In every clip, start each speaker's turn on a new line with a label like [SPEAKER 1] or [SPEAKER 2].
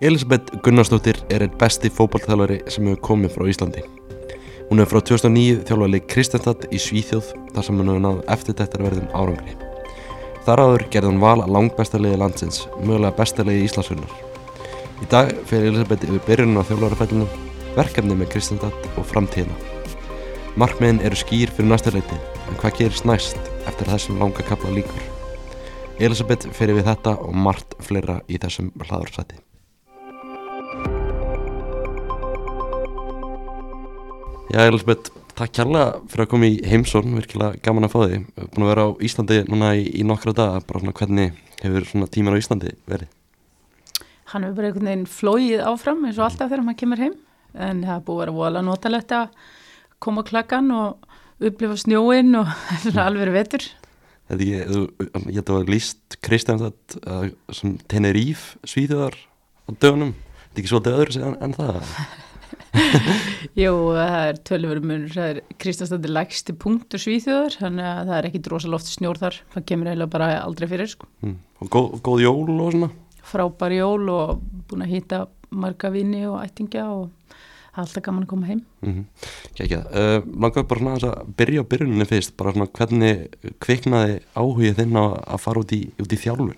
[SPEAKER 1] Elisabeth Gunnarsdóttir er einn besti fókbaltþjálfari sem hefur komið frá Íslandi. Hún er frá 2009 þjálfarleik Kristenstad í Svíþjóð þar sem hún hefur náð eftirtættarverðum árangri. Þar áður gerði hún val að langbestarlegi landsins, mögulega bestarlegi Íslandsfjörnar. Í dag fer Elisabeth yfir byrjunum á þjálfarafællinu, verkefni með Kristenstad og framtíðina. Markmiðin eru skýr fyrir næsta leiti, en hvað gerist næst eftir þessum langa kapla líkur? Elisabeth fer yfir þetta og margt fleira í þessum hlaðarsæti. Já, Elisabeth, takk kærlega fyrir að koma í heimsón, virkilega gaman að fá þig. Búin að vera á Íslandi núna í, í nokkra daga, bara svona hvernig hefur svona tíman á Íslandi verið?
[SPEAKER 2] Hann hefur bara einhvern veginn flóið áfram eins og alltaf þegar maður kemur heim, en það er búið að vera voðalega notalegt að koma klakkan og upplifa snjóin og svona alveg vetur.
[SPEAKER 1] Þetta ekki, þú, ég held að líst Kristjánstad uh, sem Teneríf svíðuðar á dögunum. Þetta er ekki svolítið öðru en, en það?
[SPEAKER 2] Jú, það er tölurveru munur, það er Kristjánstandi lægsti punktur svíþjóðar, þannig að það er ekki drosalóft snjór þar, það kemur eiginlega bara aldrei fyrir sko.
[SPEAKER 1] Mm. Og góð, góð jól og svona?
[SPEAKER 2] Frábær jól og búin að hýta marga vini og ættingja og alltaf gaman að koma heim.
[SPEAKER 1] Mm -hmm. Kækja, uh, langar bara svona að byrja á byrjuninu fyrst, bara svona hvernig kviknaði áhugið þinn að fara út í, út í þjálfun?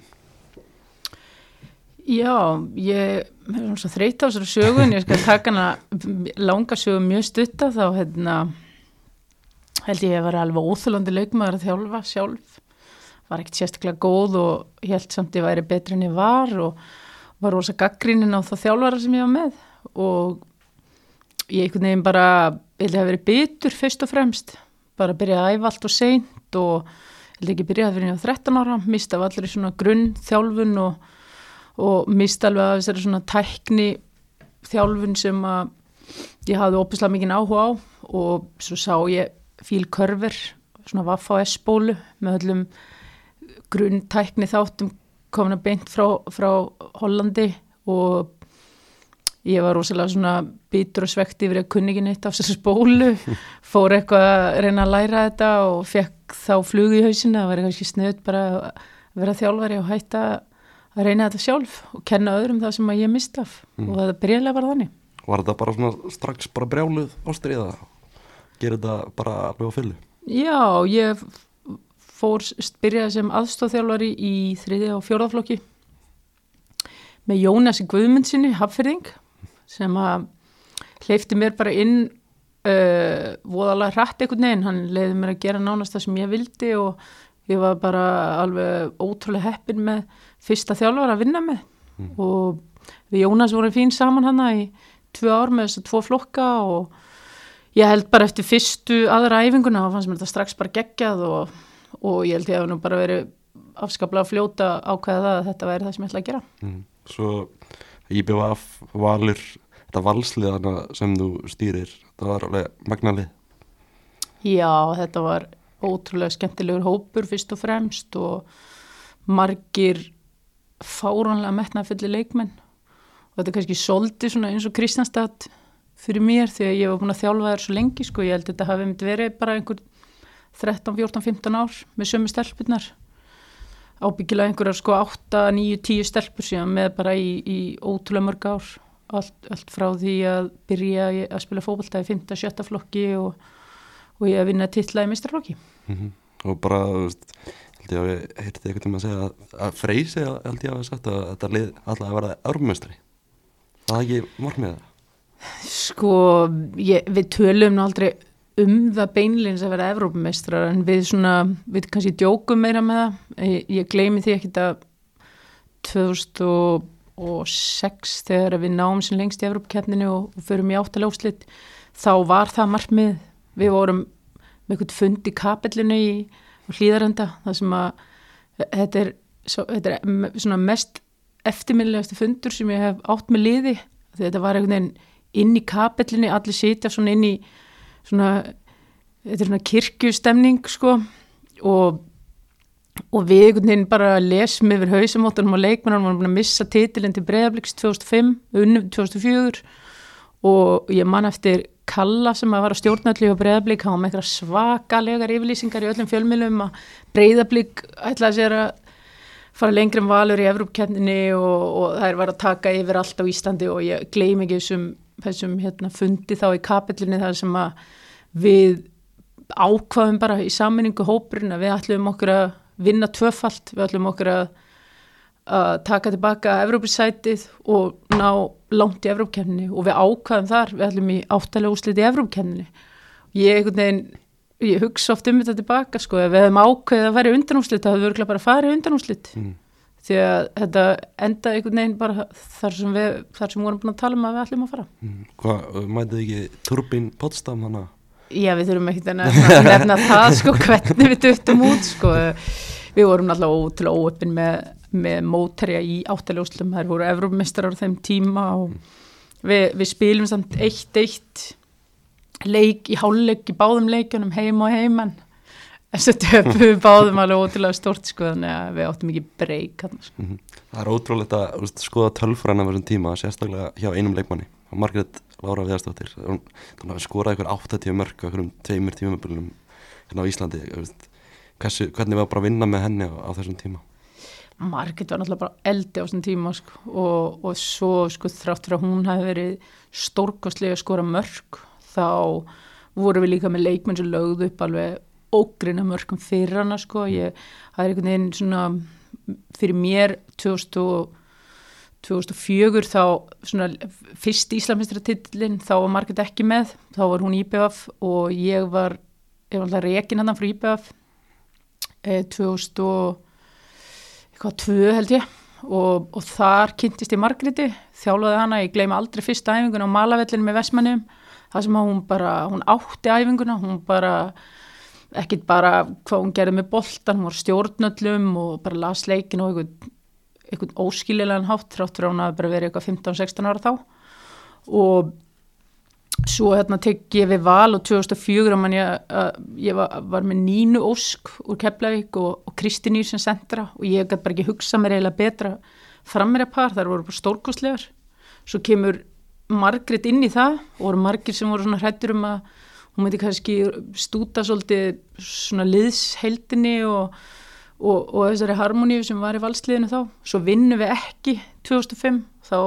[SPEAKER 2] Já, ég er svo þreyt á þessari sögun, ég skal taka hana langa sögu mjög stutta þá hérna, held ég að vera alveg óþúlandi laugmaður að þjálfa sjálf, var ekkert sérstaklega góð og ég held samt ég væri betri en ég var og var rosa gaggrínin á það þjálfara sem ég var með. Og ég einhvern veginn bara, ég held að hafa verið bitur fyrst og fremst, bara að byrja að æfa allt og seint og held ekki byrjaði fyrir ég á 13 ára, mista af allir í svona grunn þjálfun og og mista alveg að þessari svona tækni þjálfun sem að ég hafði ópislega mikið áhuga á. Og svo sá ég fíl körver svona vaff á S-bólu með öllum grunn tækni þáttum komin að beint frá, frá Hollandi. Og ég var rosalega svona bitur og svegt yfir að kunningin eitt á þessu spólu fór eitthvað að reyna að læra þetta og fekk þá flug í hausina það var eitthvað sniðut bara að vera þjálfari og hætta að reyna þetta sjálf og kenna öðrum það sem ég mista af mm. og það bregðilega var þannig
[SPEAKER 1] Var þetta bara svona strax bara brjáluð ástriða? Gerir þetta bara alveg á fylgu?
[SPEAKER 2] Já, ég fór byrjaði sem aðstofþjálfari í þriði og fjórðaflokki með Jónasi Guðmundsinni Hafferðing sem að hleyfti mér bara inn uh, voðalega hrætt einhvern veginn, hann leiði mér að gera nánast það sem ég vildi og ég var bara alveg ótrúlega heppin með fyrsta þjálfur að vinna með mm. og við Jónas vorum fín saman hann í tvö ár með þess að tvo flokka og ég held bara eftir fyrstu aðra æfinguna og fannst mér þetta strax bara geggjað og, og ég held ég að nú bara verið afskaplega að fljóta ákveða það að þetta væri það sem ég ætla að gera mm.
[SPEAKER 1] Svo af valur þetta valsliðana sem þú stýrir það var alveg magnalið
[SPEAKER 2] Já, þetta var ótrúlega skemmtilegur hópur fyrst og fremst og margir fáránlega metnafulli leikmenn og þetta er kannski soldi eins og Kristjánstad fyrir mér því að ég var búin að þjálfa þér svo lengi sko, ég held að þetta hafi verið bara einhver 13, 14, 15 ár með sömu stelpunar ábyggilega einhverjar sko 8, 9, 10 stelpur síðan með bara í, í ótrúlega mörg ár allt, allt frá því að byrja að spila fókbalta í 5. 7. flokki og, og ég að vinna tilla í mistraflokki
[SPEAKER 1] mm -hmm. og bara, held ég að við heyrtið einhvern veginn að segja að, að Freysi held ég að við sagt að þetta lið alltaf að vera örmestri það er ekki mormið það
[SPEAKER 2] Sko, ég, við tölum nú aldrei um það beinleins að vera Evrópumestrar en við svona, við kannski djókum meira með það. Ég, ég gleymi því ekki að 2006 þegar við náum sem lengst í Evrópukerninu og, og förum í áttalega úslitt þá var það margmið við vorum með eitthvað fund í kapellinu í hlýðarenda það sem að þetta er, svo, þetta er svona mest eftirminnilegastu fundur sem ég hef átt með liði. Þetta var einhvern veginn inn í kapellinni allir sitja svona inn í svona, þetta er svona kirkjustemning sko. Og, og við einhvern veginn bara lesum yfir hausamóttunum og leikmennar og varum að missa titilinn til Breðabliks 2005 unnum 2004 og ég man eftir Kalla sem að var að stjórnalli og breyðablík hafa með eitthvað svakalegar yfirlýsingar í öllum fjölmjölum að breyðablík ætlaði sér að fara lengri en valur í Evrópkenninni og, og þær var að taka yfir allt á Íslandi og ég gleym ekki þessum, þessum hérna, fundi þá í kapillinni þar sem að við ákvaðum bara í saminningu hópurinn að við ætlum okkur að vinna tvöfalt, við ætlum okkur að, að taka tilbaka Evrópissætið og ná langt í Evrópkenninni og við ákvaðum þar, við ætlum í áttalega úslit í Evrópkenninni. Ég, veginn, ég hugsa oft um þetta tilbaka sko, ef við hefum ákveðið að fara í undanúslit þá hefur við örgulega bara farið í undanúslit mm. því að þetta enda einhvern veginn bara þar sem við, þar sem við vorum búin að tala um að við ætlum að fara.
[SPEAKER 1] Mm. Hvað, mætið ekki Turbín Potsdam að
[SPEAKER 2] Já, við þurfum ekki að nefna, nefna það sko, hvernig við duttum út sko. Við vorum náttúrulega til óöppin með, með mótærja í áttaljóslum, þær voru Evrópmestrar á þeim tíma og við, við spilum samt eitt eitt leik í háluleik í báðum leikjunum heim og heimann. Þess að við báðum alveg ótrúlega stort sko, þannig að við áttum ekki breyk.
[SPEAKER 1] Mm -hmm. Það er ótrúlega að skoða tölfræna á þessum tíma, sérstaklega hjá einum leikmanni. Margret Lára Viðarstóttir skoraði ykkur 80 mörg okkur um tveimur tímabölunum hérna á Íslandi Hversu, hvernig var bara að vinna með henni á, á þessum tíma?
[SPEAKER 2] Margit var náttúrulega bara eldi á þessum tíma sko, og, og svo sko, þrátt fyrir að hún hafi verið stórkostlega að skora mörg þá voru við líka með leikmenn sem lögðu upp alveg ógrina mörgum fyrir hana sko. ég, það er einhvern veginn svona fyrir mér 2000 2004 þá svona fyrst Íslamistratillin þá var Margret ekki með þá var hún IBF og ég var ég var alltaf rekin hann frá IBF eh, 2002 held ég. Og, og þar kynntist ég Margreti þjálfaði hana, ég gleyma aldrei fyrsta æfinguna á Malavellinu með Vestmannum það sem hún bara, hún átti æfinguna hún bara ekkit bara hvað hún gerði með boltan, hún var stjórnöllum og bara las leikin og eitthvað einhvern óskililegan hátt þrátt fyrir hún að bara verið eitthvað 15-16 ára þá. Og svo hérna tek ég við val og 2004 man ég, ég var, var með Nínu Ósk úr Keflavík og, og Kristi Nýr sem sendra og ég gæti bara ekki hugsa mér eiginlega betra frammeira par, þar voru bara stórkostlegar. Svo kemur Margret inn í það og voru margir sem voru svona hrættur um að hún myndi kannski stúta svolítið svona liðsheildinni og og, og þessari harmoníu sem var í valsliðinu þá. Svo vinnum við ekki 2005 þá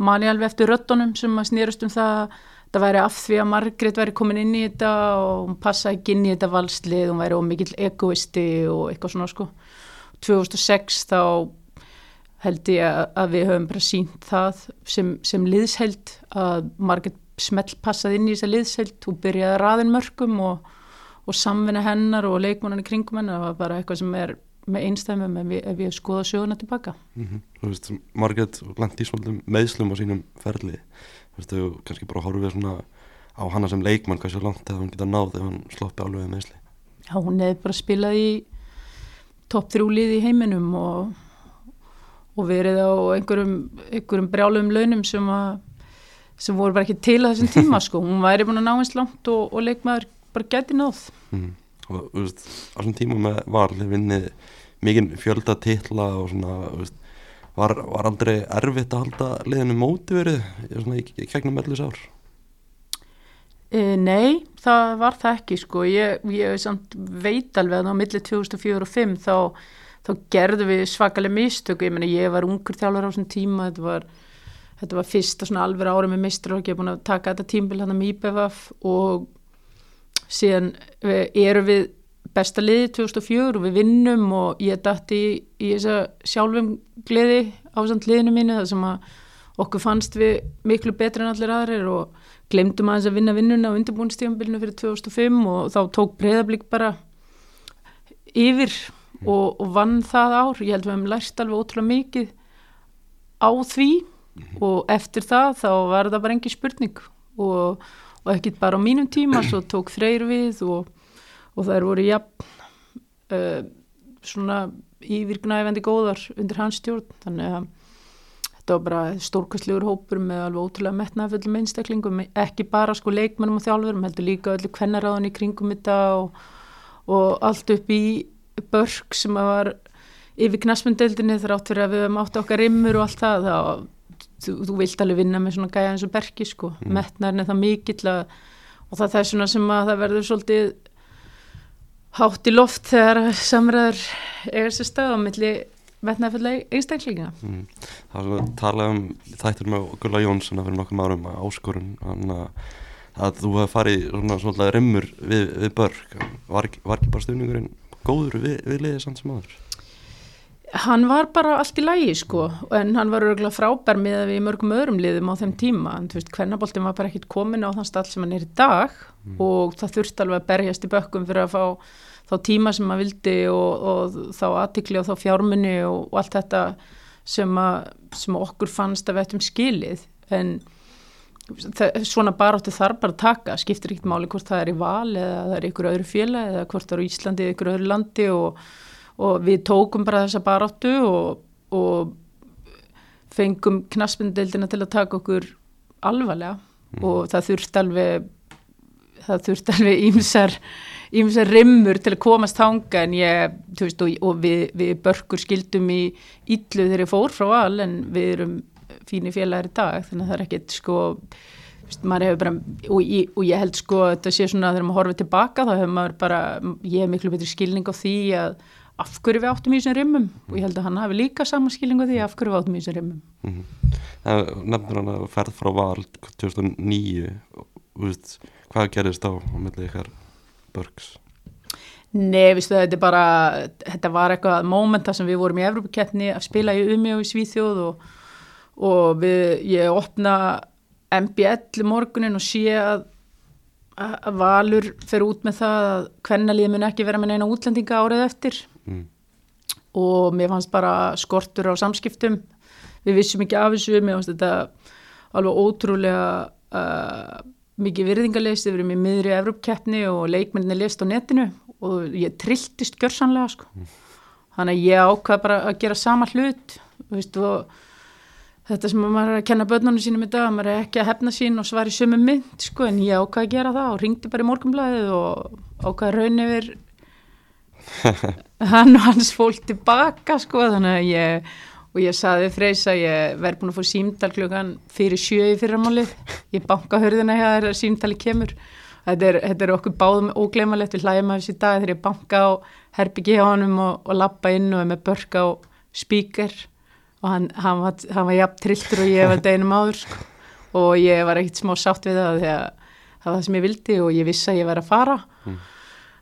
[SPEAKER 2] man ég alveg eftir röttunum sem að snýrast um það það væri af því að Margret væri komin inn í þetta og hún passaði ekki inn í þetta valslið hún væri ómikill egoisti og eitthvað svona sko. 2006 þá held ég að við höfum bara sínt það sem, sem liðsheld að Margret smelt passaði inn í þessa liðsheld. Og byrjaði raðin mörgum og og samvinna hennar og leikmannan í kringum hennar það var bara eitthvað sem er með einstæmum ef við, við skoðum sjöguna tilbaka.
[SPEAKER 1] Mm -hmm. Marget lendi svolítið meðslum á sínum ferli þú kannski bara horfið svona á hana sem leikmann hvað svo langt hefði hann getað náð ef hann sloppi alveg meðsli
[SPEAKER 2] Já, hún hefði bara spilað í topp þrjúlið í heiminum og, og verið á einhverjum, einhverjum brjálum launum sem að sem voru bara ekki til að þessum tíma sko, hún væri búin að ná eins langt og, og leikmaður bara geti náð. Mm.
[SPEAKER 1] og þú veist, á svona tíma með var vinnið mikið fjölda titla og svona veist, var, var aldrei erfitt að halda liðinu mótiverið í, í kegnum mellus ár?
[SPEAKER 2] E, Nei, það var það ekki sko, ég, ég veit alveg að á millir 2004 og 2005 þá, þá gerðu við svakalega mistök, ég menna ég var ungur þjálfur á þessum tíma, þetta var þetta var fyrsta svona alveg árið með mistur og ekki búin að taka þetta tímbil hann með IPVF og síðan eru við besta liði 2004 og við vinnum og ég dætti í, í þessa sjálfum gleði ásand liðinu mínu þar sem að okkur fannst við miklu betri en allir aðrir og glemdum aðeins að vinna vinnuna á undirbúinstífambilinu fyrir 2005 og þá tók breyðablík bara yfir og, og vann það ár. Ég held að við hefum lært alveg ótrúlega mikið á því og eftir það þá var það bara engi spurning og og ekkit bara á mínum tíma svo tók freyr við og, og þær voru jafn uh, svona ívirknæfendi góðar undir hans stjórn þannig að þetta var bara stórkastlegur hópur með alveg ótrúlega metnaðfullum einstaklingum ekki bara sko leikmennum og þjálfurum heldur líka öllu kvennaráðan í kringum þetta og, og allt upp í börg sem að var yfir knasmundeldinni þrátt fyrir að við höfum átt okkar rimmur og allt það þá þú, þú vilt alveg vinna með svona gæja eins og bergi sko, mm. metnaðin er það mikill að, og það er svona sem að það verður svolítið hátt í loft þegar samræður eiga sér stað á milli metnaðfullega einstaklinga
[SPEAKER 1] Mm. Það svona að tala um þættur með Gulla Jónsson fyrir nokkrum árum að áskorun að, að þú hefði farið svona svona rimmur við, við börg var, var ekki bara stuðningurinn góður við, við liðið samt sem aður
[SPEAKER 2] Hann var bara allt í lægi sko en hann var örgulega frábær með við mörgum öðrum liðum á þeim tíma. En þú veist hvernaboltin var bara ekkit komin á þann stall sem hann er í dag og það þurfti alveg að berjast í bökkum fyrir að fá þá tíma sem maður vildi og, og þá aðtikli og þá fjármunni og, og allt þetta sem, að, sem okkur fannst að við ættum skilið. En það, svona baráttu þarf bara að taka skiptir ekkert máli hvort það er í val eða það er ykkur öðru félag eða hvort það er í Íslandi eða ykkur öðru landi og, og við tókum bara þessa baráttu og, og fengum knaspindeildina til að taka okkur alvarlega. Og það þurfti alveg það þurfti alveg ímsar ímsar rimmur til að komast þanga en ég, þú veist, og, og við, við börkur skildum í illu þegar ég fór frá val en við erum fínir félagar í dag, þannig að það er ekkit sko, þú veist, maður hefur bara og ég, og ég held sko, þetta sé svona þegar maður horfið tilbaka, þá hefur maður bara ég hef miklu betri skilning á því að af hverju við áttum í þessum rimmum? Og ég held að hann hafi líka sama skilning á því af hverju við áttum í þessum rimmum.
[SPEAKER 1] Mm Nefnir hann að ferð frá val 2009 og, þú veist, hvað gerist á milli ykkar börgs
[SPEAKER 2] Nei, viðstu það, þetta bara, þetta var eitthvað mómenta sem við vorum í Evropakeppni að spila í Umi og í Svíþjóð og, og við, ég opna MBL morgunin og sé að, að Valur fer út með það að hvernalið mun ekki vera með neina útlendinga árið eftir
[SPEAKER 1] mm.
[SPEAKER 2] og mér fannst bara skortur á samskiptum við vissum ekki af þessu, mér fannst þetta alveg ótrúlega uh, mikið virðingarleist, við erum í miðri Evrópkeppni og leikmenninni lest á netinu og ég trilltist gjörsanlega sko. þannig að ég ákvað bara að gera sama hlut veist, og þetta sem maður er að kenna börnunum sínum í dag, maður er ekki að hefna sín og svar í sömu mynd sko, en ég ákvað að gera það og ringdi bara í morgunblæðið og ákvað að raun yfir hann og hans fólk tilbaka sko, þannig að ég og ég saði Freys að ég verð búin að fá símdal klukkan fyrir sjö í fyrramálið. Ég banka hörðina hér þegar símdali kemur. Þetta er, þetta er okkur báðum ógleimalegt við hlægjum af þessi dag þegar ég banka á herbyggi hjá honum og, og lappa inn og er með börk á spíker og hann, hann, var, hann var jafn trilltur og ég var deginum áður sko. og ég var ekkert smá sátt við það að það var það sem ég vildi og ég vissi að ég væri að fara.
[SPEAKER 1] Mm.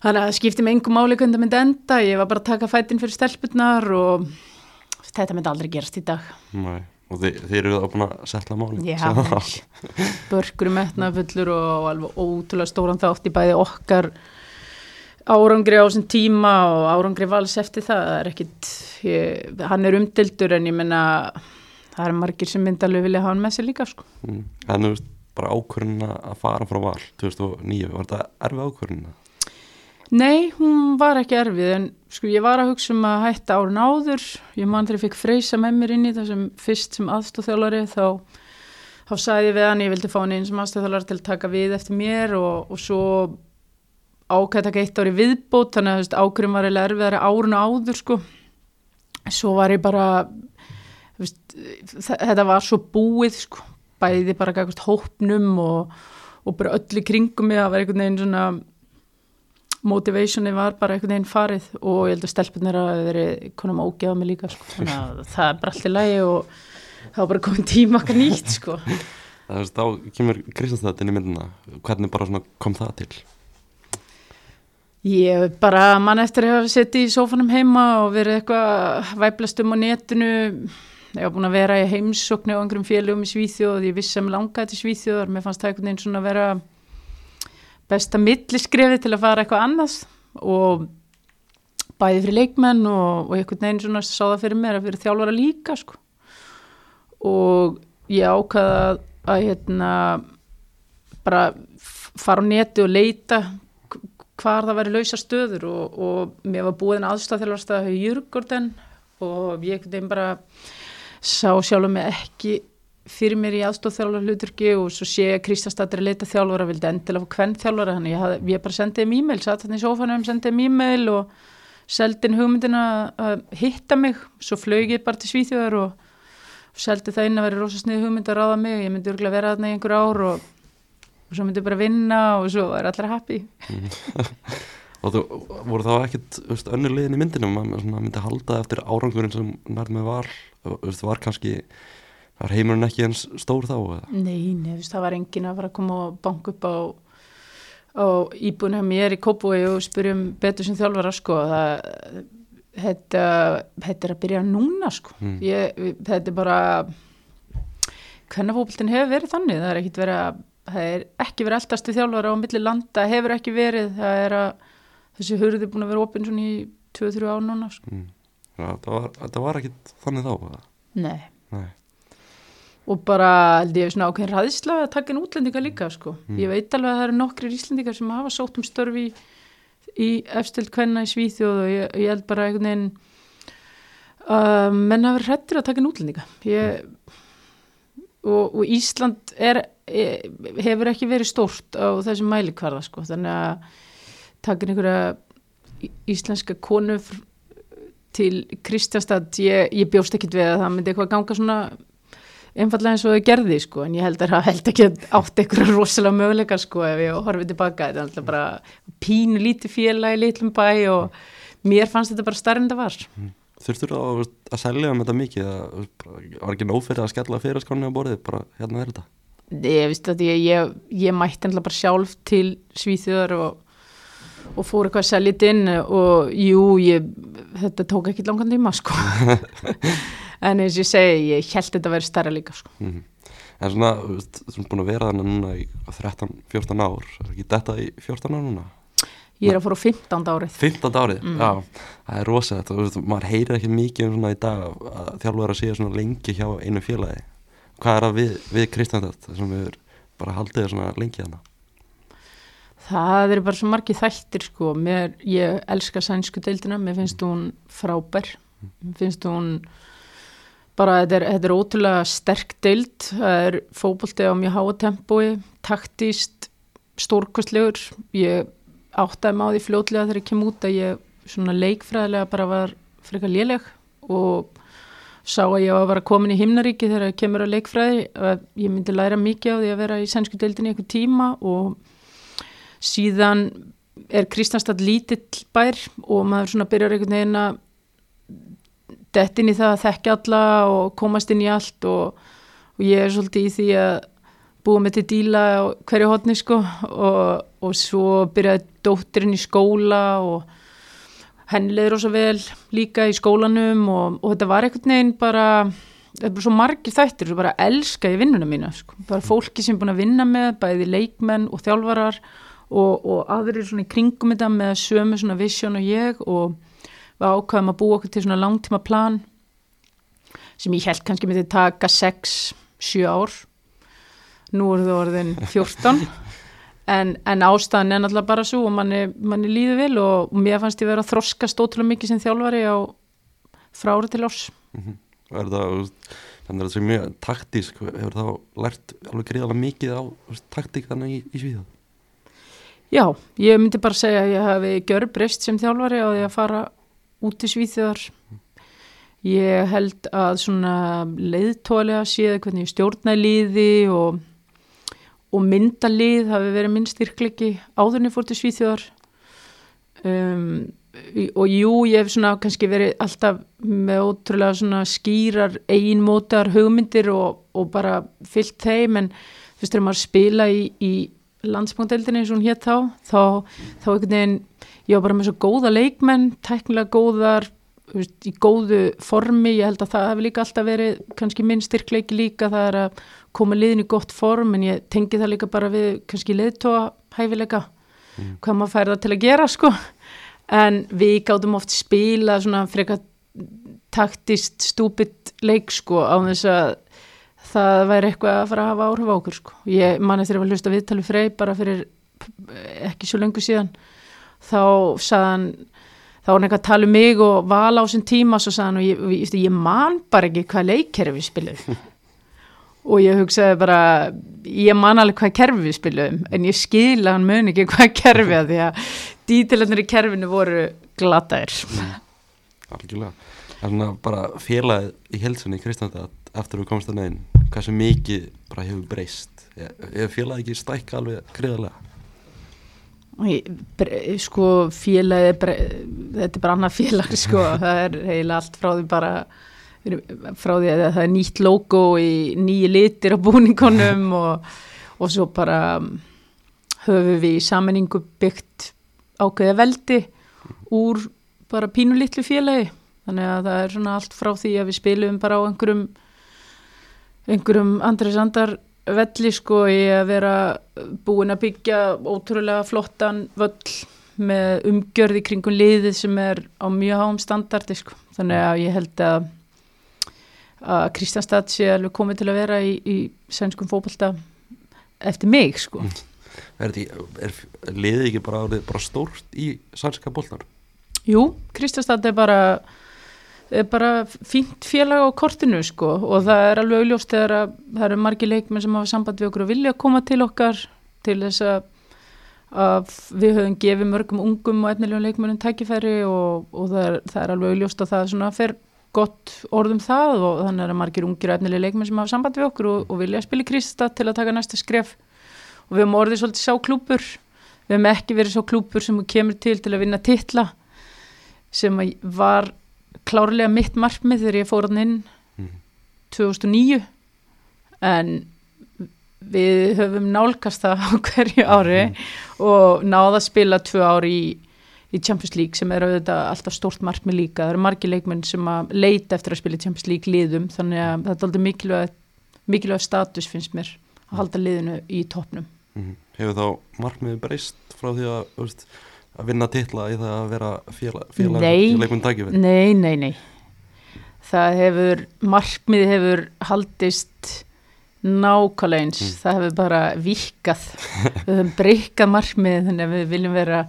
[SPEAKER 2] Þannig að það skipti mig engum máli hvernig það myndi enda ég var bara að taka fætin fyrir stelpunnar og þetta myndi aldrei gerast í dag
[SPEAKER 1] Nei. og þið, þið eru það búin að setla málin
[SPEAKER 2] Já, börkur metnafullur og alveg ótrúlega stóran þátt í bæði okkar árangri á þessum tíma og árangri vals eftir það, það er ekkit ég, hann er umdildur en ég menna það er margir sem myndi alveg vilja hafa hann með sér líka sko.
[SPEAKER 1] mm. en þú veist bara ákvörðin að fara frá val 2009, var þetta erfið ákvörðin
[SPEAKER 2] Nei, hún var ekki erfið en sko ég var að hugsa um að hætta árun áður, ég man þegar ég fikk freysa með mér inn í það sem fyrst sem aðstofþjálari þá, þá sagði ég við hann ég vildi fá hann einn sem aðstofþjálari til að taka við eftir mér. Og, og svo ákvæði taka eitt ári viðbót þannig að veist, ákvörðum var eiginlega erfiðari árun áður sko. Svo var ég bara veist, þetta var svo búið sko, bæði bara gækast hópnum og, og bara öll í kringum mig að vera einhvern veginn svona motivationi var bara einhvern veginn farið og ég held að stelpunir að veri konum að ógefa mig líka sko. þannig að það er bara allt í lagi og það var bara komin tíma okkar nýtt sko.
[SPEAKER 1] Það veist, þá kemur Kristjánstættin í myndina hvernig bara svona kom það til
[SPEAKER 2] ég bara mann eftir að hafa sett í sófanum heima og verið eitthvað væplast um á netinu ég var búin að vera í heimsóknu á einhverjum félögum í Svíþjóð ég vissi að mér langaði til Svíþjóðar mér fannst það einhvern veginn svona að vera besta milliskrefið til að fara eitthvað annars og bæði fyrir leikmenn og, og einhvern veginn svona sá það fyrir mér að fyrir þjálfara líka sko. og ég ákvaða að, hérna bara fara á neti og leita hvar það væri lausa stöður og, og mér var búið en aðstæðþjálfarstað hjá Jürgorden og ég einhvern veginn bara sá sjálf mig ekki fyrir mér í aðstofþjálfara hluturki og svo sé ég að að leita þjálfara, vildi endilega fá hvern þjálfara, þannig ég, hafði, ég bara sendið um e-mail, satt hann í sófanum, sendið um e-mail og seldin hugmyndina að hitta mig, svo flög ég bara til Svíþjóðar og seldi það inn að vera rosa snið hugmynd að ráða mig, ég myndi örgulega vera þarna í einhver ár og, og svo myndi ég bara vinna og svo er allir happy.
[SPEAKER 1] og þú voru þá ekkit önnur liðin í myndinu maður myndi halda eftir árangurinn sem nær með var var kannski var heimurinn ekki eins stór þá eða?
[SPEAKER 2] Nei, veist, það var enginn að fara að koma og banka upp á, á íbúinu hjá mér í Kópúi og spyrjum betur sem þjálfara sko það þetta, þetta er að byrja núna sko
[SPEAKER 1] Mm.
[SPEAKER 2] ég, þetta er bara fókbaltin hefur verið þannig það er ekkit verið að það er ekki verið eldastu þjálfara á milli landa hefur ekki verið, það er að þessi hurði búin að vera opinn svona í 2-3 ár núna sko.
[SPEAKER 1] Mm. Já, það var, það var ekkit þannig þá eða?
[SPEAKER 2] Nei
[SPEAKER 1] Nei.
[SPEAKER 2] Og bara held ég svona ákveðin ræðisla að taka inn útlendinga líka sko.
[SPEAKER 1] Mm.
[SPEAKER 2] ég veit alveg að það eru nokkri íslendingar sem hafa sótt um störfi í, í efstild kvenna í Svíþjóð og ég, ég held bara einhvern veginn uh, menn hafa verið hrættir að taka inn útlendinga ég, og, og Ísland er, er, hefur ekki verið stórt á þessum mælikvarða sko. þannig að taka inn einhverja íslenska konu til Kristjánstad ég, ég bjóst ekkit við að það myndi eitthvað ganga svona einfallega eins og þau gerði sko en ég held að það held ekki átt eitthvað rosalega möguleika sko ef ég horfið tilbaka. Þetta er alltaf bara pínu lítið félag í litlum bæ og mér fannst þetta bara starrið en það var
[SPEAKER 1] Þurftur þú að, að selja um þetta mikið að, þú veist, bara, var ekki nóg fyrir að skella fyrir skonni á borðið, bara hérna er þetta?
[SPEAKER 2] Ég veist að ég, ég, ég mætti alltaf bara sjálf til Svíþjóðar og, og fór eitthvað að selja þetta inn og jú, ég, þetta tók ekki langan tíma sko en eins og ég segi, ég held þetta að vera starra líka sko.
[SPEAKER 1] Mm. En svona, þú erum búin að vera þannig núna í 13-14 ár er ekki þetta í 14 ár núna?
[SPEAKER 2] ég er að fóra á 15. árið.
[SPEAKER 1] 15 árið,
[SPEAKER 2] Mm.
[SPEAKER 1] já, það er rosalegt. Maður heyrir ekki mikið um svona í dag að þjálfur að sé svona lengi hjá einu félagi. Hvað er það við, við Kristjándat sem við bara haldið svona lengi hana
[SPEAKER 2] Það er bara svo margið þættir sko, mér, ég elska sænsku deildina, mér finnst hún frábær, mér finnst hún bara, þetta er, þetta er ótrúlega sterk deild, það er fótbolti á mjög háa tempói, taktíst, stórkostlegur, ég áttaði mig á því fljótlega þegar ég kem út að ég svona leikfræðilega bara var frekar léleg og sá að ég var að vera komin í himnaríki þegar ég kemur að leikfræði, ég myndi læra mikið á því að vera í sænsku deildinni einhver tíma og síðan er Kristjánstad lítill bær og maður svona byrjar einhvern veginn að dett inn í það að þekkja alla og komast inn í allt og, og ég er svolítið í því að búa með til díla á hverju hotni sko og, og svo byrjaði dóttirinn í skóla og henni leiður ósa vel líka í skólanum og, og þetta var einhvern veginn bara þetta er bara svo margir þættir, svo bara elska í vinnuna mína sko, bara fólki sem er búin að vinna með bæði leikmenn og þjálfarar og, og aðrir svona í kringum þetta með sömu svona vision og ég og við ákvaðum að búa okkur til svona langtíma plan sem ég held kannski myndi taka 6-7 ár. Nú eru það orðin 14 en, en ástæðan er náttúrulega bara svo og manni, manni líður vel og, mér fannst ég vera að þroskast ótrúlega mikið sem þjálfari á frá ári til árs.
[SPEAKER 1] Er það, þú veist, þannig að það sé mjög taktísk, hefur þá lært alveg greiðalega mikið á taktík þannig í, í Svíþjóð?
[SPEAKER 2] Já, ég myndi bara segja að ég hafi gjörbreyst sem þjálfari á því að fara út í Svíþjóðar. Ég held að svona leiðtólega séð hvernig ég stjórna í liði og, og mynda lið hafi verið minn styrklegi áðurinn ég fór til Svíþjóðar. Um, og jú, ég hef svona kannski verið alltaf með ótrúlega svona skýrar eiginmótar hugmyndir og, og bara fyllt þeim en þú veist þegar maður spila í, í landsbúndeldinni eins og hún hétt þá þá, þá einhvern veginn ég var bara með svo góða leikmenn, tæknilega góðar veist, í góðu formi. Ég held að það hefur líka alltaf verið kannski minn styrkleiki líka, það er að koma liðin í gott form, en ég tengi það líka bara við kannski liðtóa hæfileika hvað maður fær það til að gera sko, en við gátum oft spila svona frekar taktist stúpid leik sko á þess að það væri eitthvað að fara að hafa áhrif á okkur sko. Ég man eftir að hlusta viðtali frey bara fyrir ekki svo lengur síðan þá saðan þá var hann eitthvað að tala um mig og vala á þessum tíma svo saðan og ég, ég, ég man bara ekki hvað leikkerfi við spiluðum. Og ég hugsaði bara ég man alveg hvað kerfi við spiluðum en ég skil að hann mun ekki hvað kerfi að því að dítilarnir í kerfinu voru glataðir.
[SPEAKER 1] Algjörlega, það er svona bara félagið í helsunni í Kristjándat eftir við komst að neginn, hversu mikið bara hefur breyst, hefur félagið ekki stækka alveg greiðarlega
[SPEAKER 2] Ég, bre- sko félagi þetta er bara annað félag sko. Það er eiginlega allt frá því bara frá því að það er nýtt logo í nýju litir á búningunum og, og svo bara um, höfum við í sammenningu byggt ákveða veldi úr bara pínu litlu félagi. Þannig að það er svona allt frá því að við spilum bara á einhverjum einhverjum Andres Andar velli sko í að vera búin að byggja ótrúlega flottan völl með umgjörði kringum liðið sem er á mjög háum standardi sko. Þannig að ég held að að Kristjánstad sé alveg komið til að vera í, í sænskum fótbolta eftir mig sko.
[SPEAKER 1] Er, þetta, er, er liðið ekki bara, bara stórt í sænska boltar?
[SPEAKER 2] Jú, Kristjánstad er bara er bara fínt félag á kortinu sko og það er alveg auðljóst þegar að það eru margi leikmenn sem hafa samband við okkur og vilja koma til okkar til þess að, að við höfum gefið mörgum ungum og efnilegum leikmennum tækifæri og, og það, er, það er alveg auðljóst að það svona fer gott orðum það og þannig er að margir ungir og efnilegum leikmenn sem hafa samband við okkur og, og vilja spila í Kristjánstad til að taka næsta skref. Og við höfum orðið svolítið sá klúpur við höfum ekki verið sá klúpur sem kemur til til að vinna titla sem að var klárlega mitt markmið þegar ég fór hann inn
[SPEAKER 1] Mm.
[SPEAKER 2] 2009 en við höfum nálgast það á hverju ári og náða að spila tvö ári í, í Champions League sem er auðvitað alltaf stórt markmið líka það eru margir leikmenn sem að leita eftir að spila Champions League liðum þannig að þetta er aldrei mikilvæg, mikilvæg status finnst mér að halda liðinu í toppnum
[SPEAKER 1] Mm. Hefur þá markmiðið breyst frá því að, að vinna titla í það að vera félag, félag
[SPEAKER 2] Nei. Nei, nei, nei. Það hefur, markmið hefur haldist nákvæmlega eins.
[SPEAKER 1] Mm.
[SPEAKER 2] Það hefur bara vikað. við höfum breykað markmið þannig að við viljum vera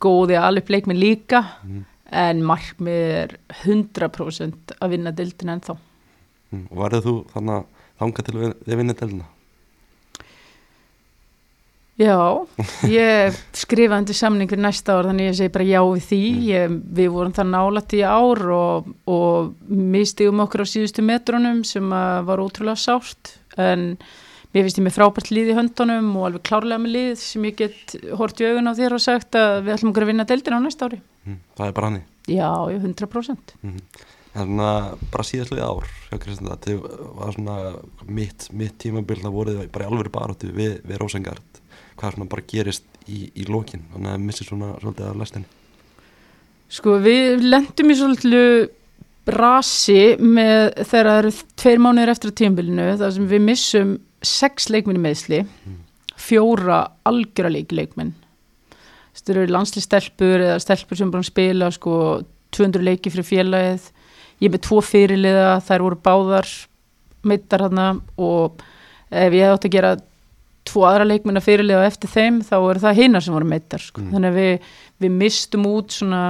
[SPEAKER 2] góði að alveg leikmið líka
[SPEAKER 1] Mm.
[SPEAKER 2] en markmið er 100% að vinna dildin ennþá.
[SPEAKER 1] Mm. Og værið þú þannig að þanga til að þið vinna delina?
[SPEAKER 2] Já, ég skrifaði undir samning fyrir næsta ár þannig að ég segi bara já við því ég, við vorum það nálætt í ár og, og mistigum okkur á síðustu metrunum sem að var ótrúlega sárt en mér finnst ég með frábært lið í höndunum og alveg klárlega með lið sem ég get hort í augun á þér og sagt að við ætlum okkur að vinna deildina á næsta ári
[SPEAKER 1] Mm. Það er bara hannig.
[SPEAKER 2] Já, ég 100%
[SPEAKER 1] Mm. En svona bara síðastlega ár þetta var svona mitt, mitt tímabil það voruð bara í alvöru baráttu við, við Rósengard hvað svona bara gerist í, í lokin þannig að missir svona svolítið af lestinni.
[SPEAKER 2] Sko við lendum í svolítið brasi með þegar það eru tveir mánuðir eftir á tímabilinu þar sem við missum sex leikminni meðsli fjóra algjöra leik leikminn þetta eru landslýstelpur eða stelpur sem bara spila sko 200 leiki fyrir félagið. Ég er með tvo fyrirliða, þær voru báðar meittar hana og ef ég átt að gera tvo aðra leikminna fyrirliða eftir þeim þá eru það hinnar sem voru meittar sko.
[SPEAKER 1] Mm.
[SPEAKER 2] þannig að við, við mistum út svona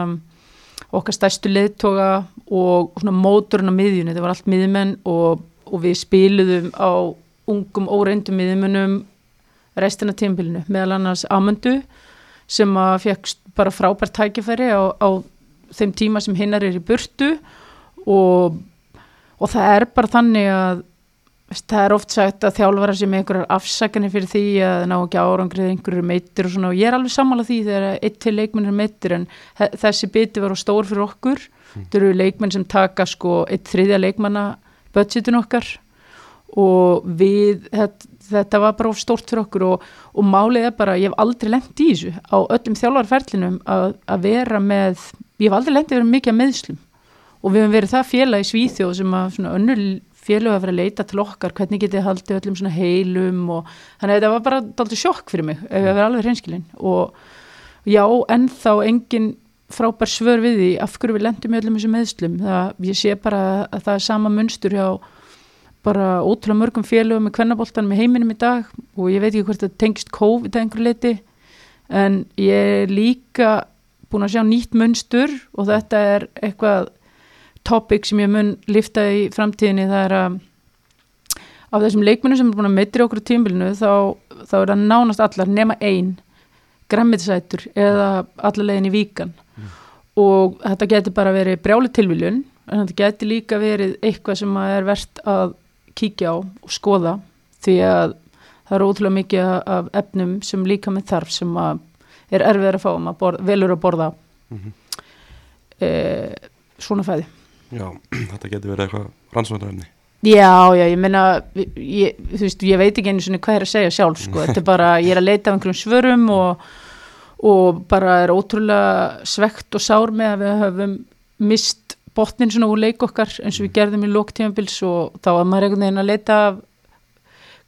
[SPEAKER 2] okkar stærstu leiðtoga og svona mótorinn á miðjunni, þetta var allt miðjumenn og, og við spiluðum á ungum óreindum miðjumennum restina tímbilinu, meðal annars Amundu sem að fekk bara frábært tækifæri á, á þeim tíma sem hinnar er í burtu og, og það er bara þannig að það er oft sagt að þjálfara sem einhverjar afsakanir fyrir því að ná ekki árangrið einhverjur meittir og svona og ég er alveg sammála því þegar eitt til leikmenn er meittir en þe- þessi biti var á stór fyrir okkur. Þetta eru leikmenn sem taka sko eitt þriðja leikmanna budgetin okkar og við þetta, þetta var bara of stórt fyrir okkur og, og málið er bara, ég hef aldrei lent í þessu á öllum þjálfarferlinum að, að vera með, ég hef aldrei lent í að vera mikið að meðslum og við hefum verið það félag í Svíþjóð sem að svona önnur félag að vera að leita til okkar, hvernig getið haldið öllum svona heilum og þannig að þetta var bara daldið sjokk fyrir mig, ef ég að vera alveg hreinskilin. Og já, ennþá engin frábær svör við því af hverju við lendum í öllum þessum meðslum það, ég sé bara að það er sama munstur hjá bara ótrúlega mörgum félögum með kvennaboltanum í heiminum í dag og ég veit ekki hvort það tengist COVID að einhver leiti en ég er líka búin að sjá nýtt munstur og þetta er eitthvað topic sem ég mun lifta í framtíðinni það er að af þessum leikmennum sem er búin að meitri okkur á tímbilinu þá, þá er það nánast allar nema ein græmmiðsætur eða allar leiðin í víkan. Og þetta getur bara verið brjáli tilviljun en þetta getur líka verið eitthvað sem er verðt að kíkja á og skoða því að það er ótrúlega mikið af efnum sem líka með þarf sem að er erfiðar að fá um að borða, velur að borða
[SPEAKER 1] Mhm.
[SPEAKER 2] uh, svona fæði
[SPEAKER 1] Já, þetta getur verið eitthvað rannsóknarefni
[SPEAKER 2] Já, já, ég meina, ég, þú veist, ég veit ekki einu svona hvað er að segja sjálf, sko, þetta er bara, ég er að leita af einhverjum svörum og, og bara er ótrúlega svegt og sár með að við höfum mist botnin svona úr leik okkar eins og við gerðum í lóktímabils og þá var maður einhvern veginn að leita af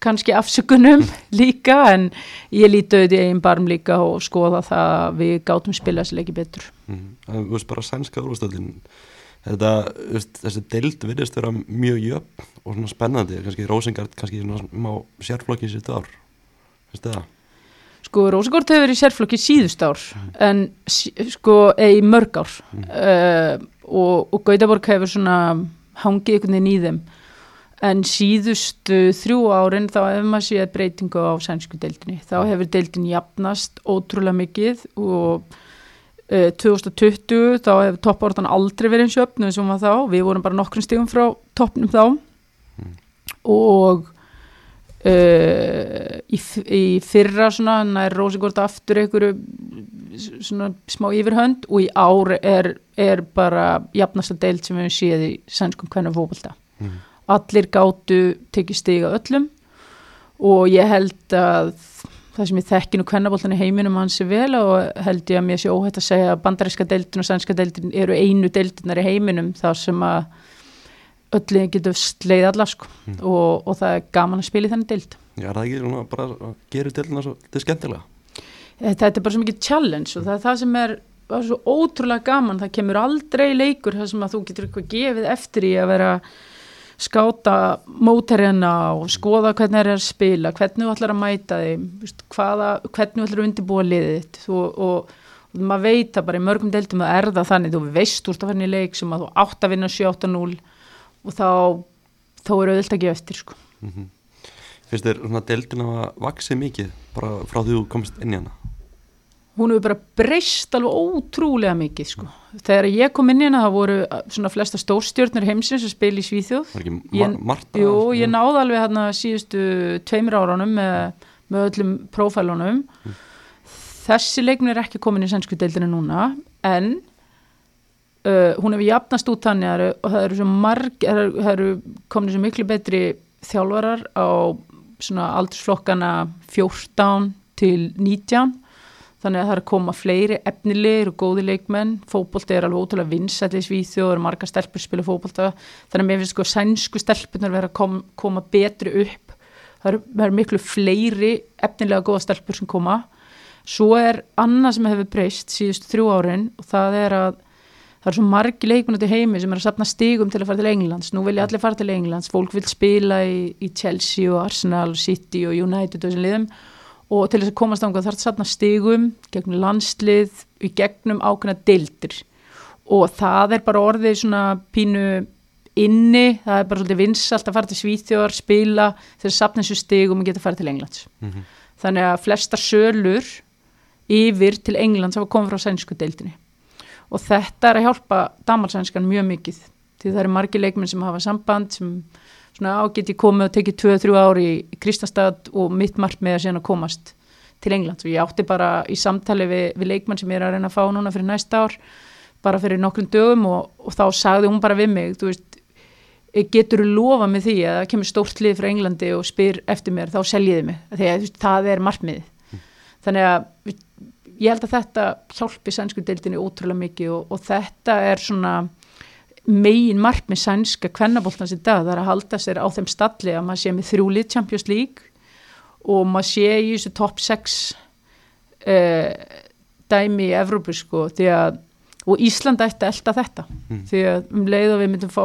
[SPEAKER 2] kannski afsökunum líka en ég líti auðvitað í einn barm líka og skoða það að við gátum spila þessi leiki betur.
[SPEAKER 1] mm. En þú veist bara sænska úrvastöldin Þetta, þessi deild virðist vera mjög jöfn og svona spennandi. Kannski Rósingard, kannski svona má sérflokki sér ár. Veistu það?
[SPEAKER 2] Sko, Rósagórt hefur verið sérflokki síðust ár en sko, eða í mörg ár. Uh, og, og Gautaborg hefur svona hangið einhvern veginn í þeim. En síðustu þrjú árin þá hefur maður séð breytingu á sænsku deildinni. Þá hefur deildin jafnast ótrúlega mikið og 2020 þá hefur topportan aldrei verið eins og hún var þá. Við vorum bara nokkrum stigum frá toppnum þá og uh, í, í fyrra svona nær Rósigort aftur einhverju svona smá yfirhönd og í ár er, er bara jafnasta deild sem við höfum séð í sænskum hvernig fókbalta
[SPEAKER 1] Mm.
[SPEAKER 2] allir gátu tekið stiga öllum og ég held að það sem ég þekki nú kvennaboltan í heiminum hans er vel og held ég að mér sé óhætt að segja að bandaríska deildin og sænska deildin eru einu deildinar í heiminum þar sem að öllin getur sleið alla sko.
[SPEAKER 1] Mm.
[SPEAKER 2] og, og það er gaman að spila í þennan deild.
[SPEAKER 1] Já, er það ekki svona bara að gera deildina svo, þetta er skemmtilega?
[SPEAKER 2] Þetta er bara svo mikið challenge og það er það sem er er svo ótrúlega gaman, það kemur aldrei leikur þar sem að þú getur eitthvað gefið eftir í að vera skáta móterina og skoða hvernig það er að spila, hvernig þú ætlar að mæta þeim, hvaða, hvernig þú ætlar að undirbúa liðið þitt og, og, maður veit að bara í mörgum deildum að er það þannig, þú veist úr að fara í leik sem að þú átt að vinna 7-8-0 og þá, þá er auðvitað að gefa eftir sko.
[SPEAKER 1] mm Finnst þér svona deildina að vaksið mikið bara frá því þú komst inn í hana
[SPEAKER 2] hún hefur bara breyst alveg ótrúlega mikið sko. Þegar ég kom inn hana það voru uh, svona flesta stórstjörnir heimsins að spila í Svíþjóð.
[SPEAKER 1] Var ekki mar margt
[SPEAKER 2] Jú, ég náði alveg hérna síðustu tveimur árunum með, með öllum prófælunum. Þessi leikminn er ekki komin í sænsku deildinu núna en uh, hún hefur jafnast út þannig að það eru- marg það eru komin svo miklu betri þjálfarar á svona aldursflokkana 14 til 19 þannig að það er að koma fleiri efnilegir og góði leikmenn. Fótbolti er alveg ótrúlega vinsætt í Svíþjóð og margar stelpur spila fótbolta. Þannig að mér finnst sko sænsku stelpunar vera að kom, koma betri upp. Það eru, það eru miklu fleiri efnilega góða stelpur sem koma. Svo er annað sem hefur breyst síðustu þrjú árin og það er að það er svo margi leikmenn út í heimi sem er að sapna stigum til að fara til Englands. Nú vilja allir fara til Englands, fólk vil spila í, í Chelsea og Arsenal, City og United og þessum liðum og til þess að komast ánga þarf það sapna stigum gegnum landslið, í gegnum ákveðna deildir. Og það er bara orðið svona pínu inni, það er bara svolítið vinsalt að fara til Svíþjóðar, spila að sapna þessu stigum og geta að fara til Englands.
[SPEAKER 1] Mhm.
[SPEAKER 2] þannig að flesta sölur yfir til Englands hafa komið frá sænsku deildinni. Og þetta er að hjálpa damalsænskan mjög mikið því það eru margir leikmenn sem hafa samband sem svona á geti komið og tekið 2-3 ári í Kristastad og mitt markmið er síðan að komast til Englands. Og ég átti bara í samtali við, við leikmenn sem ég er að reyna að fá núna fyrir næsta ár bara fyrir nokkrum dögum og, og þá sagði hún bara við mig þú veist, getur þú lofa með því að það kemur stórt lið frá Englandi og spyr eftir mér, þá seljiði mig að þú veist, það er markmiðið. Þannig að ég held að þetta hjálpi sænsku deildinni ótrúlega mikið og, og þetta er svona megin markmið sænska kvennaboltans í dag, það er að halda sér á þeim stalli að maður sé með þrjúlið Champions League og maður sé í þessu top 6 uh, dæmi í Evrópu sko, að og Ísland ætti að elta þetta
[SPEAKER 1] Mm.
[SPEAKER 2] því að um leið og við myndum fá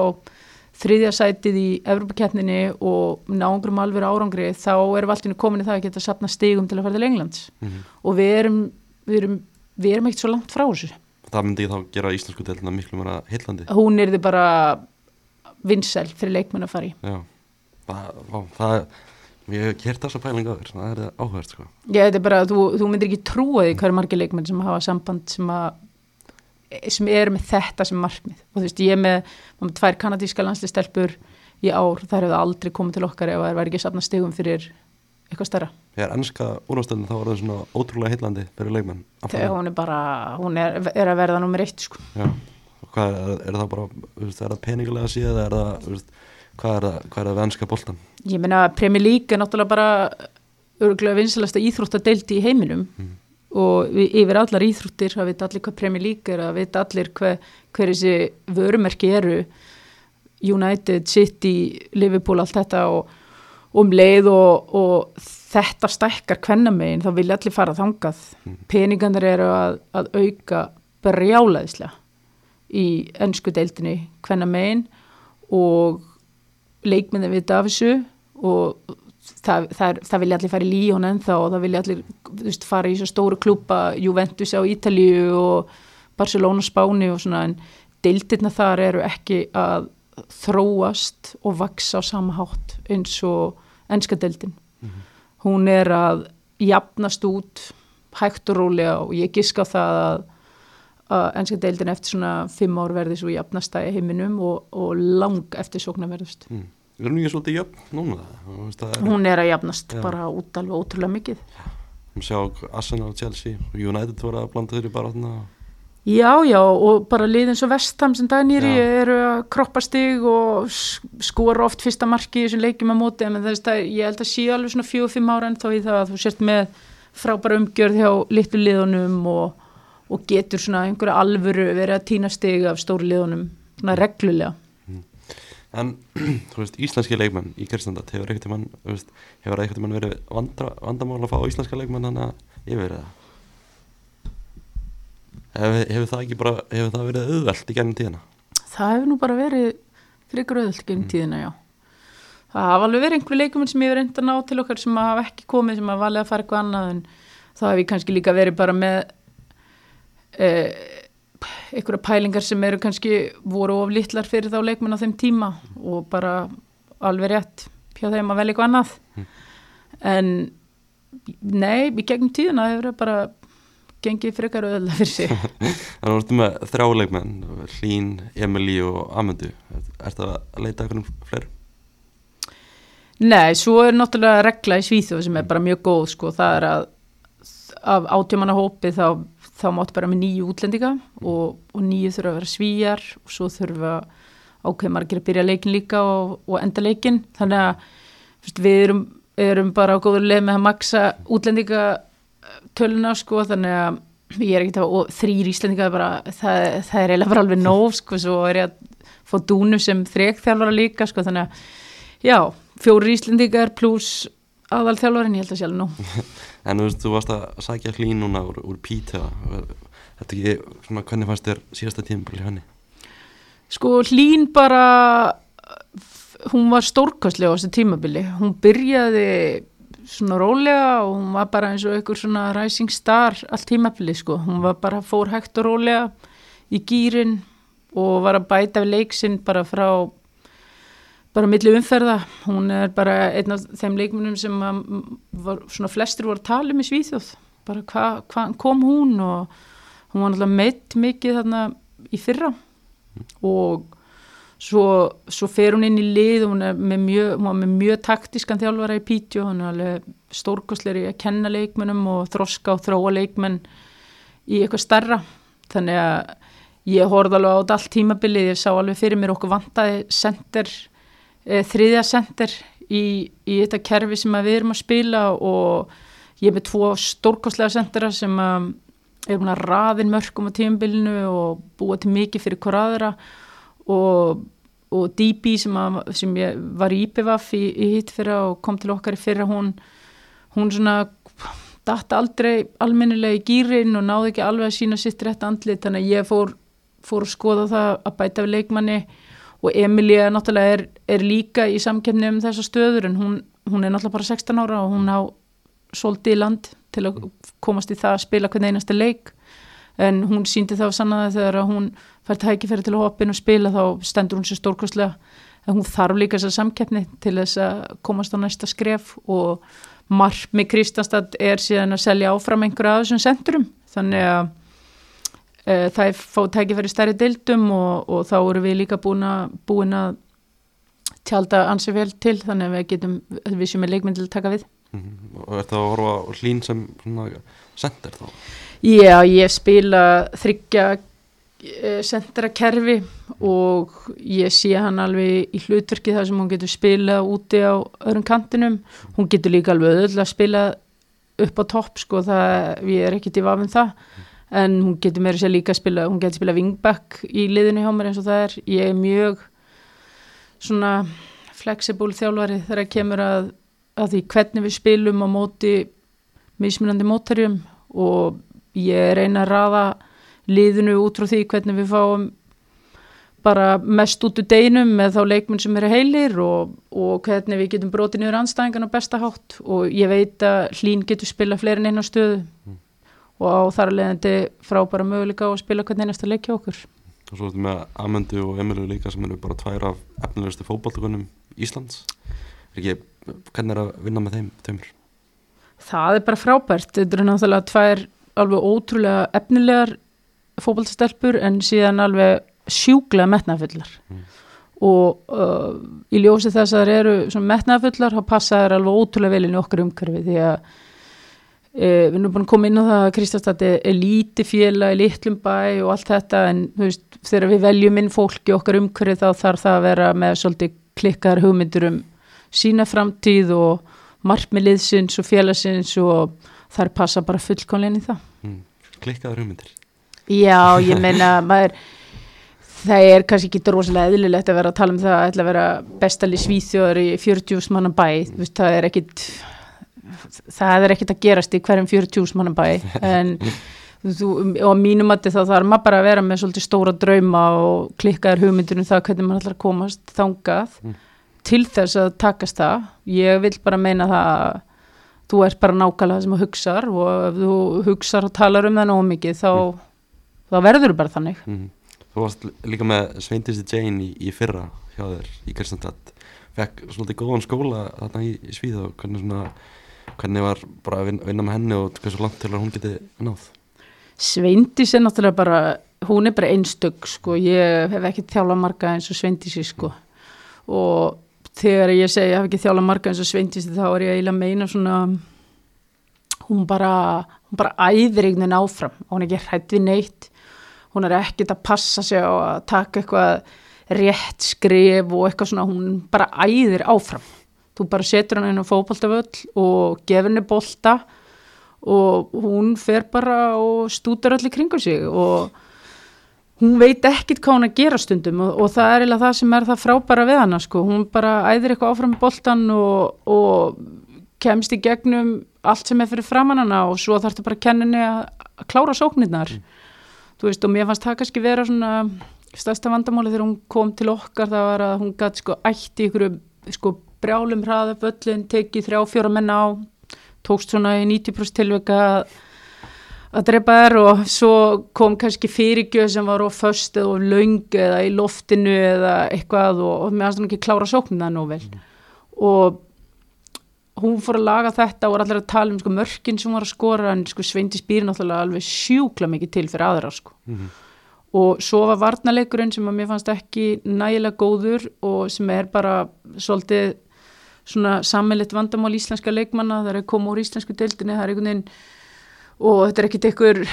[SPEAKER 2] þriðja sætið í Evrópakeppninni og nángrum alveg árangri þá erum við alltaf komin í það að geta sapna stigum til að fara til Englands
[SPEAKER 1] Mhm.
[SPEAKER 2] og við erum við erum, við erum ekkert svo langt frá þessu
[SPEAKER 1] Það myndi ekki þá gera íslensku deildina miklu meira heillandi.
[SPEAKER 2] Hún er þið bara vinsæl fyrir leikmenn að fara í.
[SPEAKER 1] Já, það, vá, það ég hef kert þessa pælinga aður, það er áhverst sko.
[SPEAKER 2] ég þetta er bara, þú, þú myndir ekki trúa því hverju margir leikmenn sem hafa samband sem að sem eru með þetta sem markmið. Og þú veist, ég er með, með tvær kanadíska landslýstelpur í ár, þær hefðu aldrei komið til okkar ef það væri ekki safna stigum fyrir eitthvað stærra.
[SPEAKER 1] Þegar ennska úrvastöldin þá var það svona ótrúlega heillandi fyrir leikmenn
[SPEAKER 2] þegar hún er bara, hún er, er að verða nummer eitt sko.
[SPEAKER 1] Já, hvað er, er það bara er það peningulega síða eða er það hvað er það, hvað er það við ennska boltan
[SPEAKER 2] ég meina Premier League er náttúrulega bara örgulega vinsalasta íþróttadeildi í heiminum.
[SPEAKER 1] Mm.
[SPEAKER 2] og við, yfir allar íþróttir það veit allir hvað Premier League er það veit allir hver, hver þessi vörumerki eru. United, City, Liverpool allt þetta og, og um leið og, og þetta stækkar kvennamegin þá vilja allir fara þangað
[SPEAKER 1] Mm.
[SPEAKER 2] peningarnir eru að, að auka brjálaðislega í ennsku deildinni kvennamegin og leikmyndin við þessu og það, það, það vilja allir fara í Líón ennþá og það vilja allir veist, fara í svo stóru klúpa Juventus á Ítalíu og Barcelona Spáni og svona en deildirna þar eru ekki að þróast og vaksa á sama hátt eins og ennska deildin. Hún er að jafnast út hægt og rólega og ég giska það að, að ennska deildin eftir svona fimm ár verði svo jafnasta í heiminum og, og lang eftir sóknarverðust
[SPEAKER 1] mm. Við erum ekki svolítið jöfn núna? Er,
[SPEAKER 2] hún er að jafnast
[SPEAKER 1] Já.
[SPEAKER 2] bara út alveg ótrúlega mikið.
[SPEAKER 1] Við sjá Arsenal, Chelsea og United voru að blanda þeirri bara þarna
[SPEAKER 2] já já og bara liðin svo vestam sem dagnýri
[SPEAKER 1] Já.
[SPEAKER 2] eru að kroppa stig og skora oft fyrsta marki þessum leikjum að móti. En það er, ég held að sé alveg svona fjögur fimm ára en þá í það að þú sért með frábæra umgjörð hjá litlu liðunum og, og getur svona einhverja alvöru verið að týna stig af stóru liðunum svona reglulega.
[SPEAKER 1] En þú veist, íslenski leikmenn í Kirstendat hefur ekkert mann, veist, hefur ekkert mann verið vandamál að fá íslenska leikmenn þannig að yfir það hefur, hefur það ekki bara hefur það verið auðvelt í gennum tíðina
[SPEAKER 2] það hefur nú bara verið fyrir gröðult gegn
[SPEAKER 1] Mm.
[SPEAKER 2] tíðina, já það hafa alveg verið einhverju leikumenn sem ég hef reynd að ná til okkar sem hafa ekki komið, sem hafa valið að fara eitthvað annað en þá hef ég kannski líka verið bara með eh, einhverja pælingar sem eru kannski voru of litlar fyrir þá leikmenn á þeim tíma og bara alveg rétt hjá þeim að velja eitthvað annað
[SPEAKER 1] Mm.
[SPEAKER 2] en nei, í gegnum tíðina hefur það bara gengið frekar auðvitað fyrir sig.
[SPEAKER 1] Þannig að þú veist með þrjá leikmenn Hlín, Emilí og Amundu. Er það að leita eitthvað um fleiri?
[SPEAKER 2] Nei, svo er náttúrulega regla í Svíþjóð sem er bara mjög góð sko, það er að af átjömanna hópi þá, þá máttu bara með nýju útlendinga og, og nýju þurfa að vera svíjar og svo þurfa ákveð margir að byrja leikin líka og, og enda leikin þannig að fyrst, við erum, erum bara á góður leið með að maksa útlendinga töluna sko þannig að ég er ekki það og þrýr íslendinga bara, það, það er eiginlega bara alveg nóg sko svo er ég að fá dúnu sem þrekþjálfara líka sko þannig að já, fjóri íslendingar pluss aðalþjálfarin, ég held að sjálf nú
[SPEAKER 1] En þú veist, þú varst að sækja Hlín núna úr, úr Píta Þetta ekki, svona, hvernig fannst þér síðasta tímabili henni?
[SPEAKER 2] Sko hlín bara hún var stórkostlega á þessu tímabili. Hún byrjaði svona rólega og hún var bara eins og einhver svona rising star allt tímabili sko, hún var bara fór hægt og rólega í gýrin og var að bæta við leiksinn bara frá bara milli umferða, hún er bara einn af þeim leikmunum sem var, svona flestir voru að tala um í Svíþjóð. Bara hvað hva kom hún og hún var náttúrulega meitt mikið þarna í fyrra. Og svo, svo fer hún inn í lið hún er með mjög, var með mjög taktískan þjálfara í Pítjó, hún er alveg stórkostleiri að kenna leikmennum og þroska og þróa leikmenn í eitthvað starra þannig að ég horfði alveg á þetta allt tímabilið, ég sá alveg fyrir mér okkur vantaði sender, e, þriðja sender í, í þetta kerfi sem við erum að spila og ég er með tvo stórkostlega sendera sem er búin að raðin mörgum á tímabilinu og búa til mikið fyrir hver aðra. og, og DB sem, að, sem ég var í IPVF í, í hitt fyrra og kom til okkar í fyrra hún, hún svona datt aldrei almennilega í gýrin og náði ekki alveg að sína sitt rétt andlit þannig að ég fór, fór að skoða það að bæta við leikmanni og Emilia náttúrulega er, er líka í samkefni um þessa stöður en hún, hún er náttúrulega bara 16 ára og hún á svolítið í land til að komast í það að spila hvern einasta leik en hún síndi þá sannaði þegar að hún fær tækifæri til að hoppa inn og spila þá stendur hún sér stórkostlega. En hún þarf líka þessa samkeppni til þess að komast á næsta skref og margmi Kristanstad er síðan að selja áfram einhverja af þessum sendurum. Þannig að e, það er fáið tækifæri stærri deildum og, og þá eru við líka búin að, búin að tjálta ansi vel til þannig að við getum við sem er leikmynd til að taka við.
[SPEAKER 1] Mhm. og er það að horfa á hlín sem sender þá
[SPEAKER 2] Já, ég spila þryggja uh, sendera kerfi og ég sé hann alveg í hlutverki þar sem hún getur spilað úti á öðrum kantinum. Hún getur líka alveg öðvöld að spila upp á topp sko, það, ég er ekkert í vafum það. En hún getur meira sér líka að spila hún getur spila wingback í liðinu hjá mér eins og það er, ég er mjög svona flexible þjálfari þegar það kemur að, að því hvernig við spilum á móti mismunandi mótarjum og ég reyna að raða liðinu út frá því hvernig við fáum bara mest út úr deginum með þá leikmenn sem eru heilir og, og hvernig við getum brotið niður anstæðingan á besta hátt. Og ég veit að hlín getur spila fleirin einn á stöðu. Og á þar að leiðandi frábæra möguleika á að spila hvernig einasta leikja okkur.
[SPEAKER 1] Og svo ertu með Amendu og Emilu líka sem eru bara tvær af efnilegustu fótballtökunum Íslands. Er ekki, hvernig er að vinna með þeim tveimur?
[SPEAKER 2] Það er bara frábært, þetta eru náttúrulega tvær alveg ótrúlega efnilegar fótballstelpur en síðan alveg sjúklega metnafullar
[SPEAKER 1] Mm.
[SPEAKER 2] og uh, í ljósi þess að það eru metnafullar þá passa þær alveg ótrúlega vel inn í okkar umhverfi því að e, við erum búin að koma inn á það að Kristastati er lítið félag í litlum bæ og allt þetta en veist þegar við veljum inn fólk í okkar umhverfi þá þarf það að vera með svolítið klikkar hugmyndur um sína framtíð og markmiðliðsins og félagsins og þar passa bara fullkonlega inn í það.
[SPEAKER 1] Mm. Klikkaður hugmyndir.
[SPEAKER 2] Já, ég meina maður það er kannski ekki rosalega eðlilegt að vera að tala um það að ætla að vera bestali svíþjóður í 40 manna bæ. Veist, það er ekkit það er ekkit að gerast í hverjum 40 manna bæ. En þú, og á mínum mati þá þarf maður bara að vera með svolítið stóra drauma og klikkaður hugmyndur um það hvernig maður ætlar að komast þangað
[SPEAKER 1] Mm.
[SPEAKER 2] til þess að takast það. Ég vil bara meina það að þú ert bara nákvæmlega sem þú hugsar og ef þú hugsar og talar um það nóg mikið þá, þá verður þú bara þannig.
[SPEAKER 1] Mm. Þú varst líka með Sveindisti Jane í, í fyrra hjá þér í Kristanstad fekk svolítið góðan skóla þarna í, í Svíð og hvernig svona hvernig var bara að vinna, vinna með henni og hversu langt til að hún geti náð?
[SPEAKER 2] Sveindís er náttúrulega bara hún er bara einstök sko. Ég hef ekki þjálað marga eins og Sveindísi sko. Og þegar ég segi ég hef ekki þjálað marga eins og Sveindísi þá er ég eiginlega að meina svona hún bara hún bara æðir einhvern veginn áfram. Hún er ekki hrætt við neitt. Hún er ekkert að passa sig á að taka eitthvað rétt skrif og eitthvað svona. Hún bara æðir áfram. Þú bara setur hann inn á fótboltavöll og gefur henni bolta og hún fer bara og stútar allir kringu sig og hún veit ekkit hvað hún að gera stundum og, og það er eiginlega það sem er það frábæra við hana sko, hún bara æðir eitthvað áfram boltan og, og kemst í gegnum allt sem er fyrir framann hana og svo þarf þetta bara henni að, klára sóknirnar. Þú veist og mér fannst það kannski vera svona stærsta vandamáli þegar hún kom til okkar það var að hún gæti sko ætti ykkur sko brjálum hraða völlin tekið þrjá fjóra menna á tókst svona í 90% tilveika að að drepa þær og svo kom kannski fyrirgjöð sem var á föst eða á löng eða í loftinu eða eitthvað og, og mér hún ekki klára sóknum það nú vel og hún fór að laga þetta og var allir að tala um sko, mörkin sem var að skora en sko, Sveindi spýr náttúrulega alveg sjúkla mikið til fyrir aðra sko.
[SPEAKER 1] Mhm.
[SPEAKER 2] og svo var varnaleikurinn sem að mér fannst ekki nægilega góður og sem er bara svolítið svona sammelitt vandamál íslenska leikmanna það er að koma úr íslensku deildinni það er einhvern veginn og þetta er ekkit einhver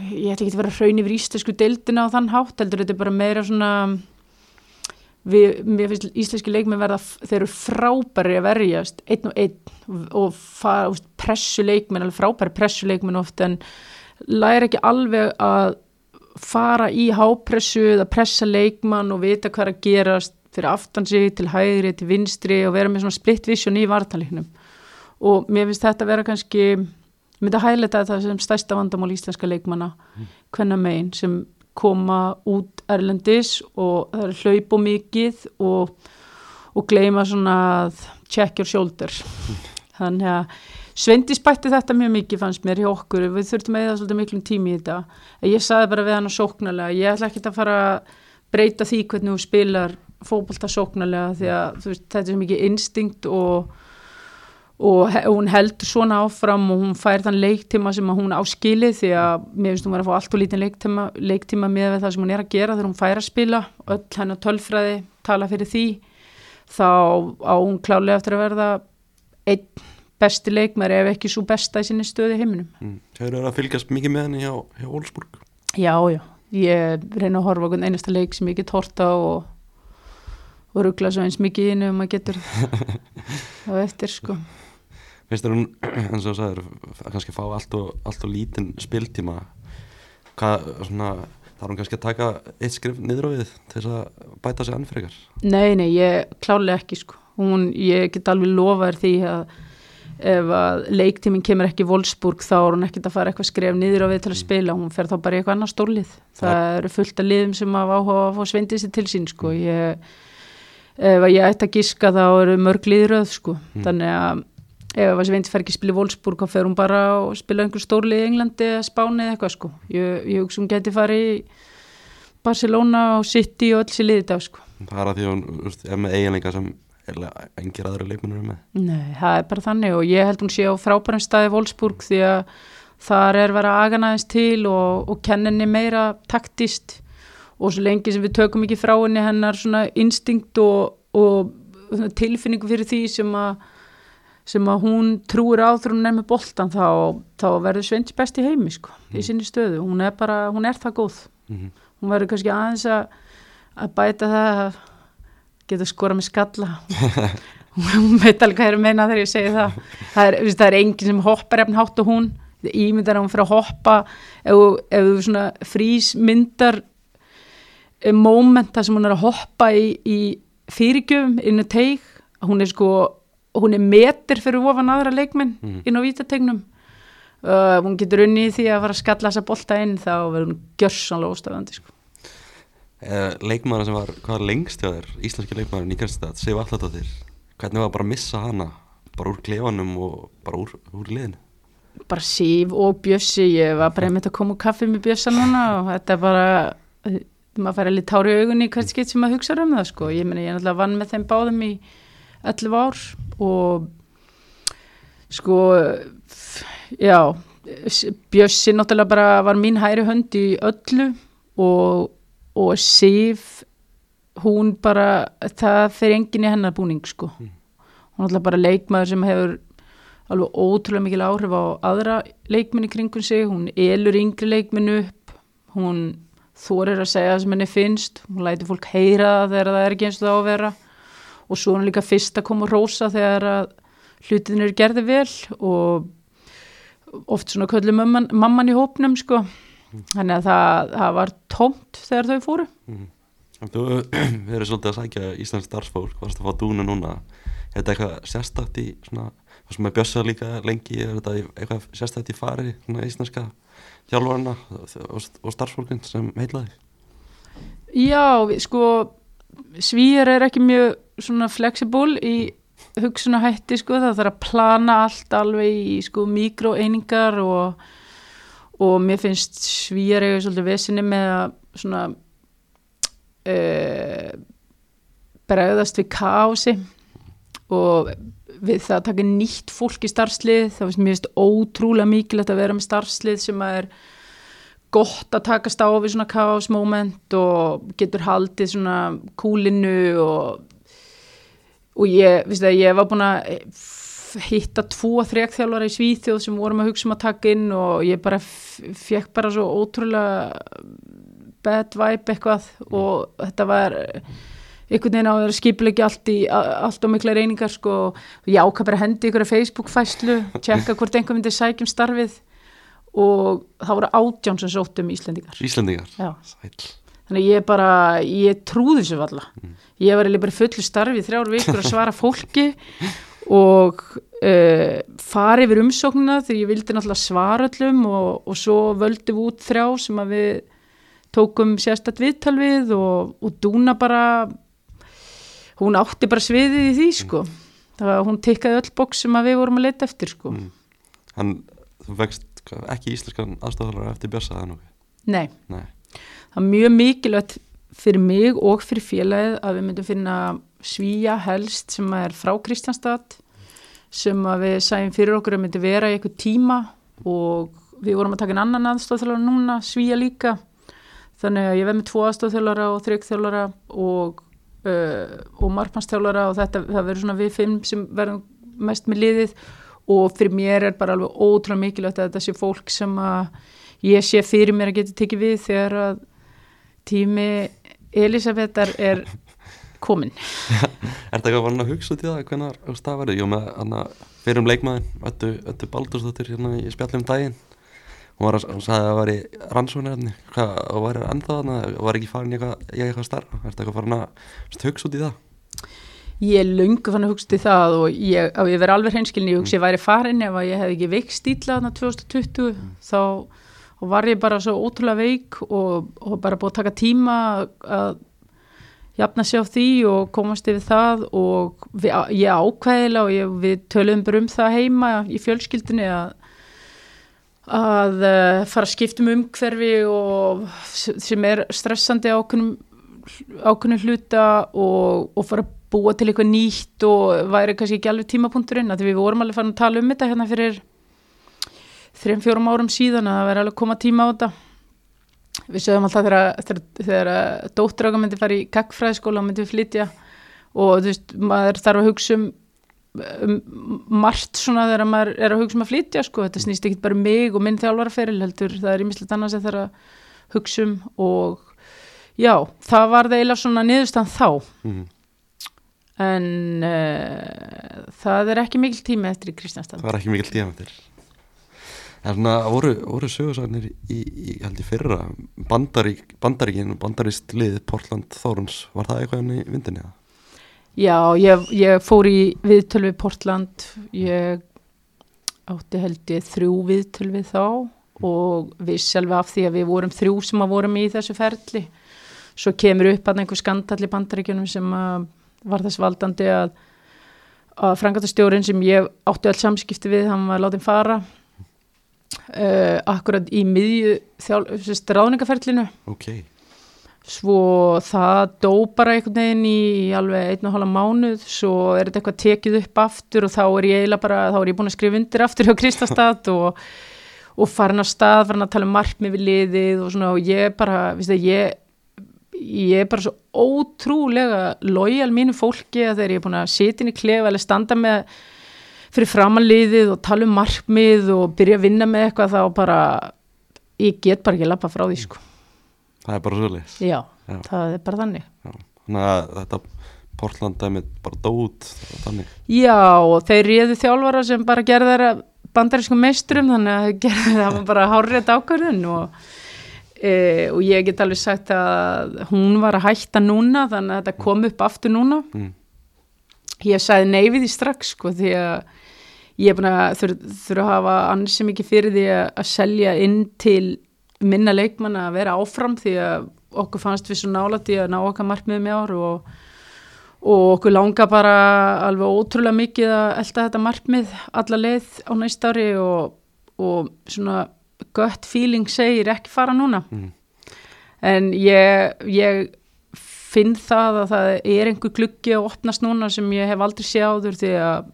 [SPEAKER 2] ég ætla ekki að vera hraun yfir íslensku deildina á þann hátt heldur þetta er bara meira svona við, mér finnst íslenski leikmenn verða þeir eru frábæri að verjast einn og einn og fara, úst, pressu leikmenn, alveg frábæri pressu leikmenn oft en læra ekki alveg að fara í hápressu eða pressa leikmann og vita hvað að gerast fyrir aftan sig til hægri, til vinstri og vera með svona split vision í vartanleiknum og mér finnst þetta vera kannski ég myndi að hægleita það sem stærsta vandamál íslenska leikmanna hvenna megin sem koma út erlendis og það er hlaup og mikið og, og gleyma svona að check your shoulder. Þannig að Sveindis bætti þetta mjög mikið fannst mér hjá okkur. Við þurftum að eða svolítið miklum tími í þetta. Ég saði bara við hann að sóknarlega. Ég ætla ekki að fara að breyta því hvernig þú spilar fókbalta sóknarlega því að veist, þetta er mikið instinkt og og hún heldur svona áfram og hún fær þann leiktíma sem hún áskilið því að mér finnst hún verið að fá allt og lítinn leiktíma, leiktíma með það sem hún er að gera þegar hún fær að spila. Öll hennar tölfræði tala fyrir því. Þá á hún klálega eftir að verða einn besti leikmar ef ekki svo besta í sinni stöði heiminum.
[SPEAKER 1] Mm. Hefur það að fylgjast mikið með henni hjá, hjá Wolfsburg?
[SPEAKER 2] Já, já, ég reyna að horfa okkur einasta leik sem ég get horta og, og ruggla svo eins mikið inn um að getur það eftir sko
[SPEAKER 1] Veist þú hún, eins og er kannski að fá allt og, allt og lítinn spiltíma? Hvað, svona þarf hún kannski að taka eitt skrif niður á við til þess að bæta sig annfrekar
[SPEAKER 2] Nei, nei, ég klálega ekki sko. Hún, ég get alveg lofa þér því að ef að leiktíminn kemur ekki Wolfsburg þá er hún ekkert að fara eitthvað skref niður á við til að spila, hún fer þá bara í eitthvað annað stórlið. Það eru fullt af liðum sem að áhuga að fá svendið sér til sín sko. Ég, ef að ég ætti að giska þá eru mörg liðröð sko.
[SPEAKER 1] Mm.
[SPEAKER 2] þannig að ef að Sveindi fer ekki að spila í Wolfsburg þá fer hún bara og spila einhver stórlið í Englandi eða Spáni eða eitthvað sko. Ég, ég hugsa hún geti farið í Barcelona og City og öll sér liðið dag sko.
[SPEAKER 1] Það er að því að hún er með eiginleika sem engir aðra leikmennur er með.
[SPEAKER 2] Nei, það er bara þannig og ég held hún sé á frábærum staði Wolfsburg því að þar er verið að aga næðins til og, og kenninni meira taktist og svo lengi sem við tökum ekki frá henni hennar svona instinkt og, og tilfinningu fyrir því sem að sem að hún trúir á þegar hún er með boltan þá, þá verður Sveins best í heimi sko, í
[SPEAKER 1] Mm.
[SPEAKER 2] sinni stöðu. Hún er bara, hún er það góð.
[SPEAKER 1] Mm
[SPEAKER 2] hún verður kannski aðeins að, að bæta það að geta skora með skalla. Hún veit alveg hvað er að meina þegar ég segi það. Það er, það er enginn sem hoppar efn hátt og hún. Ímyndar hún fyrir að hoppa. Ef, ef þú svona frís myndar eh, moment þar sem hún er að hoppa í, í fyrirgjöfum inn á teig hún er sko, hún er metir fyrir ofan aðra leikmenn
[SPEAKER 1] Mhm.
[SPEAKER 2] inn á vítategnum uh, hún getur unni í því að fara að skalla þessa bolta inn þá verður hún gjörsanlega óstafandi sko.
[SPEAKER 1] eh, leikmaður sem var, hvað var lengst hjá þér? Íslenski leikmaður í Kristad, Sif Alladóttir hvernig var bara að missa hana? Bara úr klefanum og bara úr, úr liðinu?
[SPEAKER 2] Bara Sif og Bjössi ég var bara einmitt að koma úr kaffi með Bjössa núna og þetta er bara eh, maður fær alveg tár í augunni í hvert skipt sem maður hugsa um það sko, ég meni ég er náttúrulega vann með þeim báðum í 11 ár og sko já Bjössi náttúrulega bara var mín hæri hönd í öllu og, og Sif hún bara, það fer enginn í hennar búning sko. Hún er náttúrulega bara leikmaður sem hefur alveg ótrúlega mikil áhrif á aðra leikminni kringum sig, hún elur yngri leikminni upp, hún þorir að segja það sem henni finnst, hún læti fólk heyra það þegar það er ekki eins og það á að vera og svo er hún líka fyrst að koma og rósa þegar að hlutin eru gerði vel og oft svona köllu mamman, mamman í hópnum sko, þannig að það, það var tómt þegar þau fóru.
[SPEAKER 1] mm. Þú verður svolítið að sækja Íslands starfsfólk, varst að fá dúnu núna er þetta eitthvað sérstætt í svona, það sem er bjössa líka lengi er þetta eitthvað sérstætt í fari svona íslenska þjálfarna og, og starfsfólkin sem heitlaði
[SPEAKER 2] Já, við- sko svíjar er ekki mjög svona flexible í hugsunahætti sko, það þarf að plana allt alveg í sko mikroeiningar og, og mér finnst svíjar eiga svolítið vesinni með að svona uh, bregðast við kási og við það að taka nýtt fólk í starfslið. Þá finnst mér finnst ótrúlega mikilvægt að vera með starfslið sem að er gott að takast á við svona kaosmoment og getur haldið svona kúlinu og, og ég, viðst það, ég var búin að f- hitta tvo þrekþjálfara í Svíþjóð sem vorum að hugsa um að taka inn og ég bara fekk bara svo ótrúlega bad vibe eitthvað og þetta var einhvern veginn á að skipilegja allt í allt og mikla reyningar sko. Og ég ákvað bara hendi ykkur að Facebook fæslu tjekka hvort einhver myndi sækjum starfið og það voru átján sem sóttum Íslendingar.
[SPEAKER 1] Íslendingar,
[SPEAKER 2] Já.
[SPEAKER 1] sæl
[SPEAKER 2] þannig ég bara, ég trúði þessu valla ég var eiginlega bara fullu starfi þrjár vikur að svara fólki og uh, fara yfir umsóknina þegar ég vildi náttúrulega svara öllum og, og svo völdum við út þrjá sem að við tókum sérstætt viðtal við og, og Dúna bara hún átti bara sviðið í því sko. Það var, hún tikkaði öll bóks sem að við vorum að leita eftir sko.
[SPEAKER 1] Mm. Hann, þú vekst ekki íslenskan aðstofðalara eftir það nokkuð?
[SPEAKER 2] Nei,
[SPEAKER 1] Nei,
[SPEAKER 2] það er mjög mikilvægt fyrir mig og fyrir félagið að við myndum finna svíja helst sem er frá Kristjánstad sem við sæjum fyrir okkur að myndi vera í eitthvað tíma og við vorum að taka en annan aðstofþjólara núna, svíja líka. Þannig að ég veð með tvo aðstofþjólara og þryggþjólara og, uh, og margmannstjólara og þetta, það verður svona við fimm sem verðum mest með liðið. Og fyrir mér er bara alveg ótrúlega mikilvægt að þetta sé fólk sem að ég sé fyrir mér að geta tekið við þegar að tími Elisabetar er komin
[SPEAKER 1] Er þetta eitthvað vann að hugsa í það hvernig það verður? Jú með hana, fyrir um leikmaðin Öttu, Öttu Baldursdóttir hérna í spjallum daginn. Hún var að, hún sagði að það var í rannsóknirni hvað, og var ennþá þarna? Var ekki farin í eitthvað, starra er þetta eitthvað farin að hugsa í það?
[SPEAKER 2] Ég lungu fann að hugsa í það og ég, ég verið alveg hreinskilni, ég hugsa ég væri farin. Ef ég hef ekki veik stíla þarna 2020 mm. þá var ég bara svo ótrúlega veik og, og bara búið að taka tíma að jafna sér á því og komast yfir það og við, ég ákveðila og ég, við töluðum bara um það heima í fjölskyldinni að, að uh, fara að skiptum umhverfi og sem er stressandi ákveðnum, ákveðnum hluta og, og fara að búa til eitthvað nýtt og væri kannski ekki alveg tímapunkturinn að við vorum alveg farin að tala um þetta hérna fyrir þrejum fjórum árum síðan að það væri alveg koma tíma á þetta. Við sögum alltaf þegar, þegar, þegar dótturöga myndi fara í kakkfræðskóla og myndi flytja og þú veist, maður þarf að hugsa um, um margt svona þegar maður er að hugsa um að flytja sko, þetta snýst ekki bara um mig og minn þjálfaraferil heldur, það er ímislegt annars að það er að hugsa um og já, það var það eiginlega svona niðurstand þá. Mm -hmm. en uh, það er ekki mikil tími eftir í Kristjánstad
[SPEAKER 1] Það er ekki mikil tími eftir en svona voru, voru sögursagnir í, í, held ég fyrra bandarík, bandaríkin, bandarist lið Portland Thorns, var það eitthvað enn í vindinni?
[SPEAKER 2] Já, ég, ég fór í viðtölvi Portland. Ég átti held ég þrjú viðtölvi þá og við sjálf af því að við vorum þrjú sem að vorum í þessu ferli. Svo kemur upp að einhver skandall í bandaríkunum sem var þess valdandi að, að frangatastjórin sem ég átti alls samskipti við, hann var látið fara uh, akkurat í miðju ráðningaferlinu
[SPEAKER 1] okay.
[SPEAKER 2] svo það dó bara einhvern veginn í, alveg einn og halva mánuð svo er þetta eitthvað tekið upp aftur og þá er ég eiginlega bara, þá er ég búin að skrifa undir aftur hjá Kristastad og, og farin að stað, farin að tala um markmið við liðið og svona og ég bara, viðst það, ég ég er bara svo ótrúlega lojal mínu fólki að þegar ég er búin að sitja inn í klefa eller standa með fyrir framanliðið og tala um markmið og byrja að vinna með eitthvað þá bara, ég get bara ekki að lappa frá því sko.
[SPEAKER 1] Það er bara svolítið.
[SPEAKER 2] Já, Já, það er bara þannig.
[SPEAKER 1] Já. Þannig að þetta Portland með bara dót þannig.
[SPEAKER 2] Já, og þeir réðu þjálfara sem bara gerða þeirra bandarískum meisturum þannig að það var bara hárið ákvörðun og e, og ég get alveg sagt að hún var að hætta núna þannig að þetta kom upp aftur núna mm. ég sagði neyfið í strax sko því að ég er búin að þurfa þur að hafa ansi mikið fyrir því að, selja inn til minna leikmann að vera áfram því að okkur fannst við svo nálat í að ná okkar markmiðum í ár og, og okkur langa bara alveg ótrúlega mikið að elda þetta markmið alla leið á næst ári og, og svona gött feeling segir ekki fara núna mm. en ég, ég finn það að það er einhver klukki að opnast núna sem ég hef aldrei sjáður því að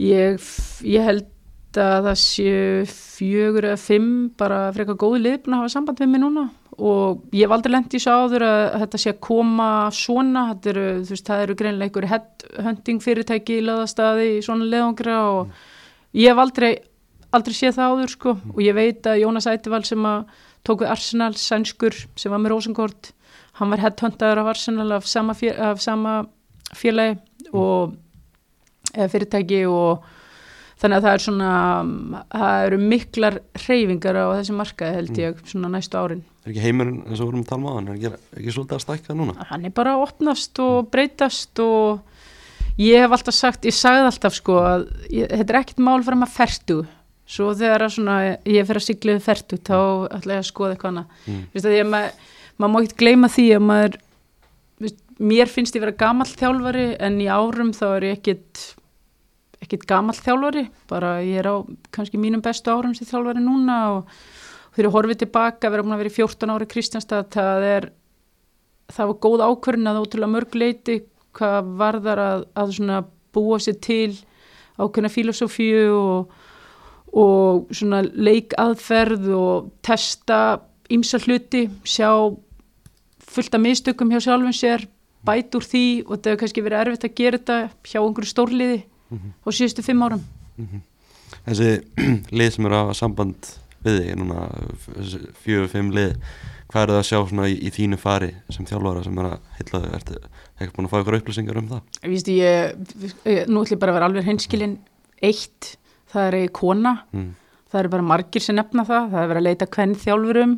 [SPEAKER 2] Ég, ég held að það séu fjögur eða fimm bara frekar góði lið búin að hafa samband við mig núna og ég hef aldrei lengt í svo áður að, þetta sé að koma svona, eru, veist, það eru greinlega einhverju headhunting fyrirtæki í laðastadi í svona leðangra og mm. ég hef aldrei, aldrei séð það áður sko mm. og ég veit að Jónas Ættival sem að tók við Arsenal, sænskur sem var með Rosengård, hann var headhuntaður af Arsenal af sama, fél, af sama félagi mm. og fyrirtæki og þannig að það er svona það eru miklar reyfingar á þessi markaði held mm. ég mm. svona næstu árin
[SPEAKER 1] Er ekki heimurinn eins og vorum að tala um á hann er ekki, ekki svolítið að stækka núna?
[SPEAKER 2] Hann er bara að opnast og mm. breytast og ég hef alltaf sagt ég sagði alltaf sko að ég, þetta er ekkit mál fyrir maður ferdu svo þegar svona, ég fer að sigluði ferdu þá ætla ég að skoða eitthvað annað mm. því að maður mað má ekki gleyma því að maður mér finnst ég vera gammal þjálfari en í árum þá er ég ekkit ekkit gammal þjálfari, bara ég er á kannski mínum bestu árum sem þjálfari núna og þegar ég horfið tilbaka vera búin að vera í 14 ári Kristjánstad það er, það var góð ákvörðin að ótrúlega mörgleiti hvað varðar að, að svona búa sér til ákveðna filosófíu og, og svona leikaðferð og testa ímsa hluti, sjá fullt af mistökum hjá sjálfum sér, bæt úr því og þetta hefur kannski verið erfitt að gera þetta hjá einhverju stórliði mm -hmm. á síðustu fimm árum
[SPEAKER 1] Þessi lið sem eru að samband við þig núna, fjögur, fimm lið hvað eru það að sjá svona í, í þínu fari sem þjálfara sem er að heilla þau ertu ekki búin að fá ykkur upplýsingar um það?
[SPEAKER 2] Víst, ég, nú ætlum ég bara að vera alveg hreinskilin eitt, það er eigi kona
[SPEAKER 1] Mm.
[SPEAKER 2] það eru bara margir sem nefna það það er verið að leita hvern þjálfurum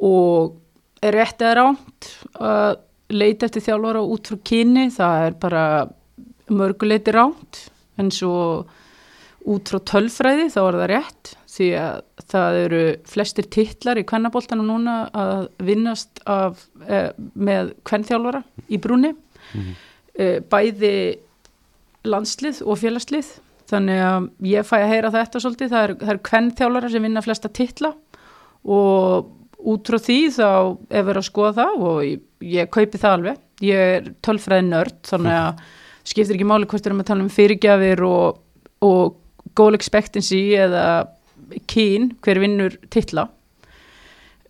[SPEAKER 2] og er rétt eða ránt að leita eftir þjálfara út frá kyni, það er bara mörguleiti ránt en svo út frá tölfræði þá er það rétt því að það eru flestir titlar í kvennaboltanum núna að vinnast af, eh, með kvennþjálfara í brúni
[SPEAKER 1] Mhm.
[SPEAKER 2] eh, bæði landslið og félagslið. Þannig að ég fæ að heyra þetta svolítið, það er, það er kvennþjálfara sem vinna flesta titla og út frá því þá er verið að skoða það og ég, ég kaupi það alveg, ég er tölfræði nörd þannig að skiptir ekki máli hvort við erum að tala um fyrirgjafir og, og goal expectancy eða kyn, hver vinnur titla.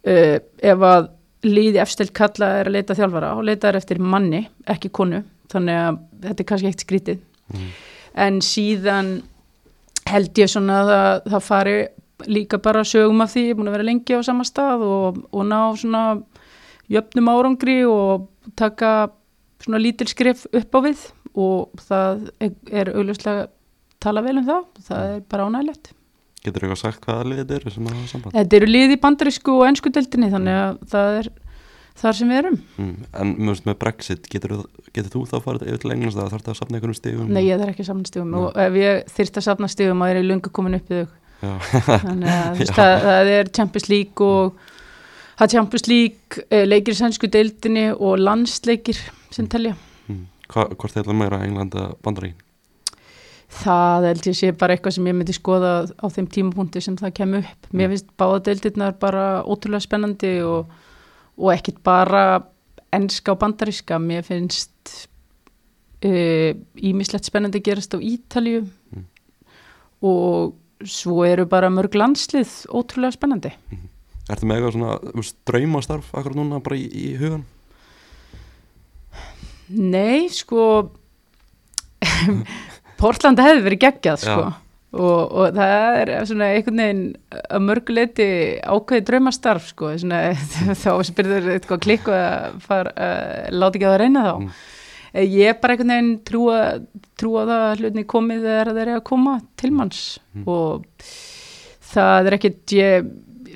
[SPEAKER 2] Uh, ef að líði efstilt kalla er að leita þjálfara og leita er eftir manni, ekki konu þannig að þetta er kannski eitt skrítið.
[SPEAKER 1] Mm.
[SPEAKER 2] en síðan held ég svona að það, það fari líka bara sögum af því, ég er búin að vera lengi á sama stað og, og ná svona jöfnum árangri og taka svona lítil skrif upp á við og það er, augljóslega tala vel um það, það er bara ánægilegt.
[SPEAKER 1] Getur eitthvað sagt hvaða lið þetta eru sem að hafa samband?
[SPEAKER 2] Þetta eru lið í bandarísku og ennsku deildinni þannig að það er þar sem við erum.
[SPEAKER 1] Mm. En mjög með Brexit, getur, getur þú þá farið yfir til Englands það þarf það að safna einhvernum stigum?
[SPEAKER 2] Nei, ég þarf ekki að safna stigum
[SPEAKER 1] Nei.
[SPEAKER 2] og ef ég þyrst að safna stigum að er ég lunga komin upp við þau. Þannig að þú það, það er Champions League og það er Champions League, eh, leikir í sænsku deildinni og landsleikir sem telja.
[SPEAKER 1] Mm. Hva, hvort þeirra meira Englanda bandarín?
[SPEAKER 2] Það held ég sé bara eitthvað sem ég myndi skoða á þeim tímapunkti sem það kemur upp. Mér
[SPEAKER 1] Mm.
[SPEAKER 2] finnst báða deildirnar bara ótrúlega spennandi og, og ekkit bara enska og bandaríska. Mér finnst ímislegt spennandi að gerast á Ítalju
[SPEAKER 1] Mm.
[SPEAKER 2] og svo eru bara mörg landslið ótrúlega spennandi.
[SPEAKER 1] Ertu með eitthvað svona draumastarf akkur núna bara í, í hugan?
[SPEAKER 2] Nei, sko Portland hefði verið geggjað sko. og, og það er svona einhvern veginn að mörguleiti ákveði draumastarf sko. svona, þá spyrður eitthvað klikku að fara, uh, láta ekki að það reyna þá
[SPEAKER 1] Mm.
[SPEAKER 2] Eh, ég er bara einhvern veginn trúa, trúa það að hlutinni komið þegar þeir eru að koma til manns
[SPEAKER 1] Mm.
[SPEAKER 2] og það er ekkit ég,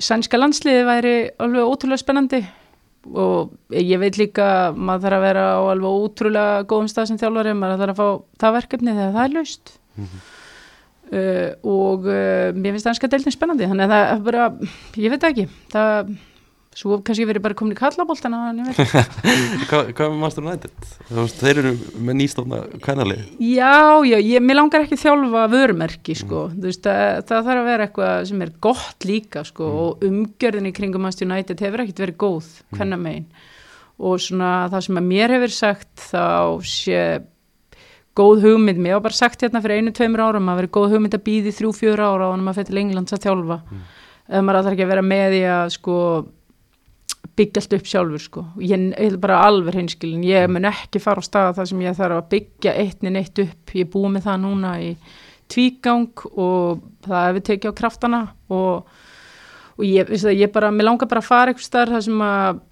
[SPEAKER 2] sænska landsliði væri alveg ótrúlega spennandi og ég veit líka að maður þarf að vera á alveg ótrúlega góðum stað sem þjálfari, maður þarf að fá það verkefni þegar það er laust
[SPEAKER 1] Mhm.
[SPEAKER 2] uh, og uh, mér finnst ennska deildin spennandi þannig að það er bara, ég veit það ekki það, svo kannski verið bara komin í.
[SPEAKER 1] Hva, hvað United? Þú Veist, þeir eru með nýstofna kvænalið
[SPEAKER 2] Já, já, ég, mér langar ekki þjálfa vörumerki, sko, þú veist, það, það þarf að vera eitthvað sem er gott líka, sko, og umgjörðin í kringum Manchester United hefur ekkert verið góð, hvenna megin, og svona það sem að mér hefur sagt þá sé góð hugmynd, mér var bara sagt hérna fyrir einu, tveimur árum að vera góð hugmynd að býði þrjú, fjör ára og hann maður til Englands að þjálfa, ef maður ætlar ekki að vera með í að, sko, byggja allt upp sjálfur sko. ég, er bara alveg hreinskilin. Ég mun ekki fara á stað þar sem ég þarf að byggja eittnin eitt upp, ég er búið með það núna í tvígang og það hefur tekið á kraftana og, og ég, það, ég bara, mér langar bara að fara eitthvað starf þar sem að